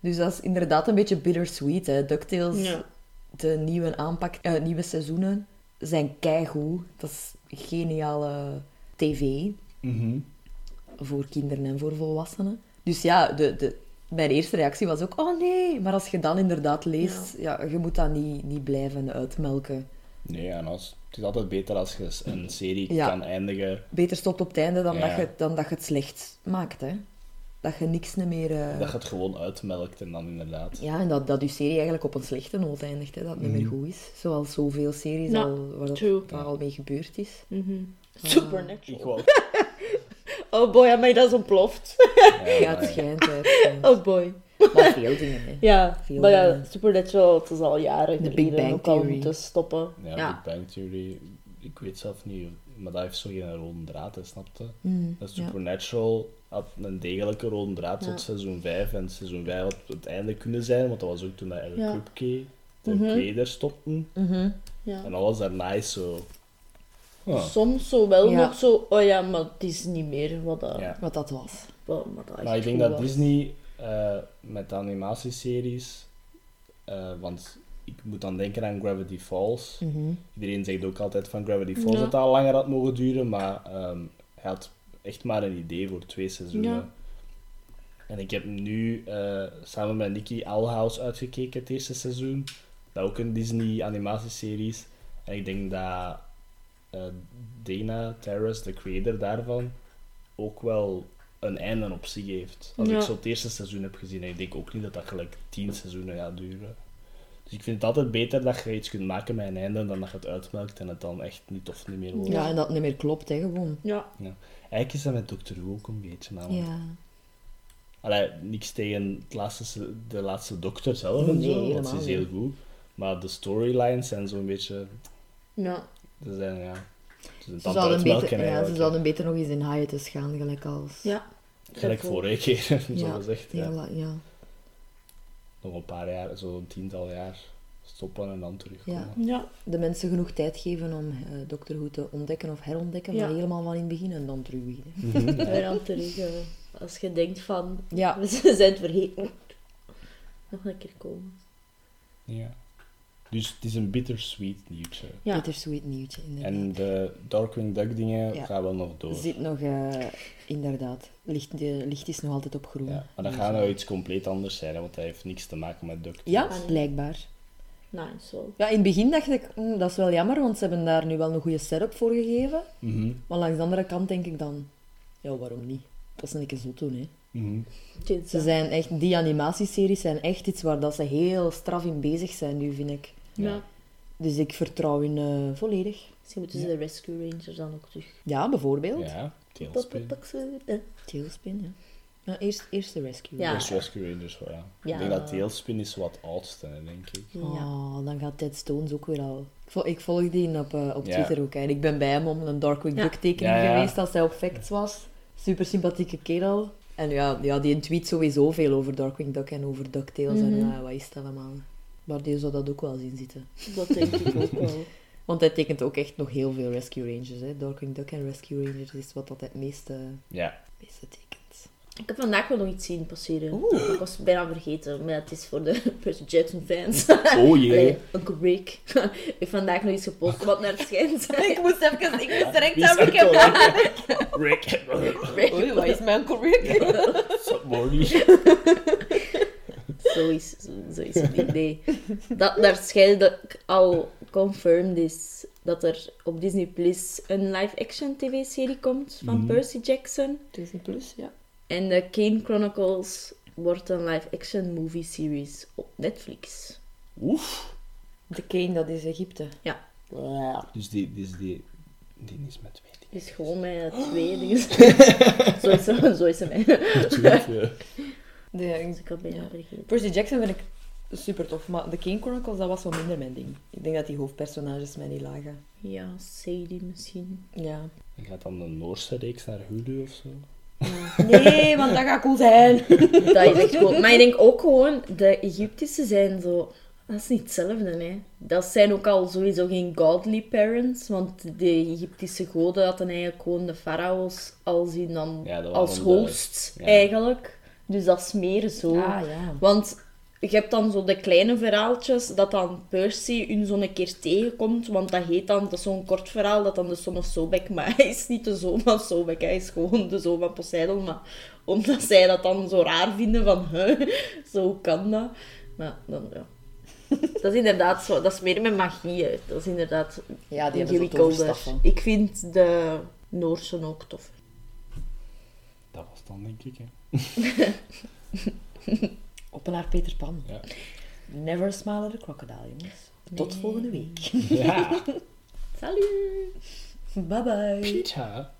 Dus dat is inderdaad een beetje bittersweet, hè. DuckTales, Ja. de nieuwe aanpak, eh, nieuwe seizoenen zijn keigoed. Dat is geniale tv Mhm. voor kinderen en voor volwassenen. Dus ja, de, de, mijn eerste reactie was ook, oh nee. Maar als je dan inderdaad leest, ja. je moet dat niet, niet blijven uitmelken. Nee, en als, het is altijd beter als je een serie Ja. kan eindigen Beter stopt op het einde dan, Ja. dat, je, dan dat je het slecht maakt, hè. Dat je niks meer... eh, dat je het gewoon uitmelkt en dan inderdaad. Ja, en dat, dat je serie eigenlijk op een slechte noot eindigt, hè. Dat het niet meer Mhm. goed is. Zoals zoveel series Ja, al, waar dat, waar al mee gebeurd is. Ah. Supernatural. Oh boy, ja, maar dat is ontploft. Ja, het schijnt, hè. het schijnt. Oh boy. Maar veel dingen, hè. Ja, Veel maar ja, dingen. Supernatural, het is al jaren De Big Bang ook al Theory. moeten stoppen. Ja, Ja. Big Bang Theory, ik weet zelf niet, maar dat heeft zo geen rode draad, hè, snapte? Mm, Dat ja. Supernatural had een degelijke rode draad Ja. tot seizoen 5 en seizoen 5 had het einde kunnen zijn, want dat was ook toen dat Eric Ja. Kripke, de Mhm. creator, stopten. Mhm. Ja. En alles daarna is zo... Soms zo wel Ja. nog zo, oh ja, maar het is niet meer wat dat, Ja. Wat dat was. wat, wat dat Maar echt ik denk goed dat was. Disney eh, met de animatieseries, eh, want ik moet dan denken aan Gravity Falls. Mhm. Iedereen zegt ook altijd van Gravity Falls Ja. dat het al langer had mogen duren, maar ehm, hij had echt maar een idee voor twee seizoenen. Ja. En ik heb nu eh, samen met Nicky Owl House uitgekeken het eerste seizoen. Dat ook een Disney animatieserie is. En ik denk dat eh, Dana Terrace, de creator daarvan, ook wel een einde op zich heeft. Als Ja. ik zo het eerste seizoen heb gezien, en ik denk ook niet dat dat gelijk tien seizoenen gaat duren. Dus ik vind het altijd beter dat je iets kunt maken met een einde dan dat je het uitmelkt en het dan echt niet of niet meer wordt. Ja, en dat het niet meer klopt, hè, gewoon. Ja, Eigenlijk is dat met Doctor Who ook een beetje namelijk. Ja. Allee, niks tegen het laatste, de laatste dokter zelf en Nee, zo, want ze is heel goed. Maar de storylines zijn zo'n beetje... ja. Ze zijn, ja... Ze zijn Ze zouden, beter, ja, ze zouden beter nog eens in hiatus gaan, gelijk als... ja. Gelijk vorige keer, zo Ja, gezegd. Ja. La- ja. Nog een paar jaar, zo'n tiental jaar stoppen en dan terugkomen. Ja, De mensen genoeg tijd geven om eh Doctor Who te ontdekken of herontdekken, Ja. maar helemaal van in het begin en dan terug. Mhm, ja. en dan terug, eh, als je denkt van, Ja, we zijn het vergeten. Nog een keer komen. Ja. Dus het is een bittersweet nieuwtje. Ja. Bittersweet nieuwtje, inderdaad. En de Darkwing Duck dingen Ja. gaan wel nog door. Zit nog, eh, inderdaad. Licht, de licht is nog altijd op groen. Ja, maar dat Dus, gaat eh, nou iets compleet anders zijn, hè, want dat heeft niks te maken met Duck. Ja, Ah, nee. blijkbaar. Nice, zo. Ja, in het begin dacht ik, "Mm, dat is wel jammer, want ze hebben daar nu wel een goede setup voor gegeven. Mhm, Maar langs de andere kant denk ik dan, ja, waarom niet? Dat is een keer zo doen, hè. mhm. Ze zijn echt, die animatieseries zijn echt iets waar dat ze heel straf in bezig zijn nu, vind ik. Ja. Dus ik vertrouw in eh, volledig. Misschien moeten ze de Rescue Rangers dan ook terug. Ja, bijvoorbeeld. Ja, Tailspin. Tailspin, ja. ja eerst, eerst de Rescue. Ja. Eerst Rescue Rangers, ja. Ja. Ik denk dat Tailspin is wat oudste, denk ik. Ja. Oh, dan gaat Ted Stones ook weer al. Ik vol- Ik volg die op, eh, op Ja. Twitter ook. En ik ben bij hem om een Darkwing Ja. Duck tekening Ja, ja. geweest als hij op Facts was. Super sympathieke kerel. En ja, ja, die tweet sowieso veel over Darkwing Duck en over DuckTales en Mhm. eh, wat is het allemaal. Maar die zou dat ook wel zien zitten. Dat denk ik ook wel. Want hij tekent ook echt nog heel veel Rescue Rangers. Hè. Darkwing Duck en Rescue Rangers is wat dat het meeste, Ja. meeste tekent. Ik heb vandaag wel nog iets zien passeren. Oeh. Ik was bijna vergeten, maar het is voor de Percy Jackson fans. Oh jee. Allee, Uncle Rick. ik heb vandaag nog iets gepost wat naar het schijnt. ik moest even, ik moest direct aan Rick Rick? Rick. Oei, wat is mijn Uncle Rick? Morty. Zo is, zo, is het. Nee. Dat dat al confirmed is dat er op Disney Plus een live-action tv-serie komt van Mhm. Percy Jackson. Disney Plus, ja. En de Kane Chronicles wordt een live-action movie series op Netflix. Oef. De Kane, dat is Egypte. Ja. Ja. Dus die, dus die, die is met twee dingen. Is gewoon met twee dingen. zo is het, zo is het mij. Natuurlijk, ja. De, Dus ik had bijna vergeten. Percy Jackson vind ik super tof, maar de Kane Chronicles, dat was wel minder mijn ding. Ik denk dat die hoofdpersonages mij niet lagen. Ja, Sadie misschien. Ja. En gaat dan de Noorse reeks naar Hulu of zo? Nee, want dat gaat cool zijn. Dat is. Maar ik denk ook gewoon, de Egyptische zijn zo... Dat is niet hetzelfde, hè. Dat zijn ook al sowieso geen godly parents, want de Egyptische goden hadden eigenlijk gewoon de farao's al zien dan Ja, als waren de- host, ja. eigenlijk. Dus dat is meer zo. Ah, ja. Want je hebt dan zo de kleine verhaaltjes, dat dan Percy hun zo'n keer tegenkomt, want dat heet dan, dat is zo'n kort verhaal, dat dan de zoon van Sobek, maar hij is niet de zoon van Sobek, hij is gewoon de zoon van Poseidon, maar omdat zij dat dan zo raar vinden van, huh, zo kan dat. Maar dan, ja. Dat is inderdaad zo, dat is meer met magie, hè. dat is inderdaad Ja, die hebben zo. Ik vind de Noorse ook tof. Dat was dan, denk ik. Hè. Op naar Peter Pan. Ja. Never smile at a crocodile, jongens. Tot volgende week. Ja. Salut! Bye bye.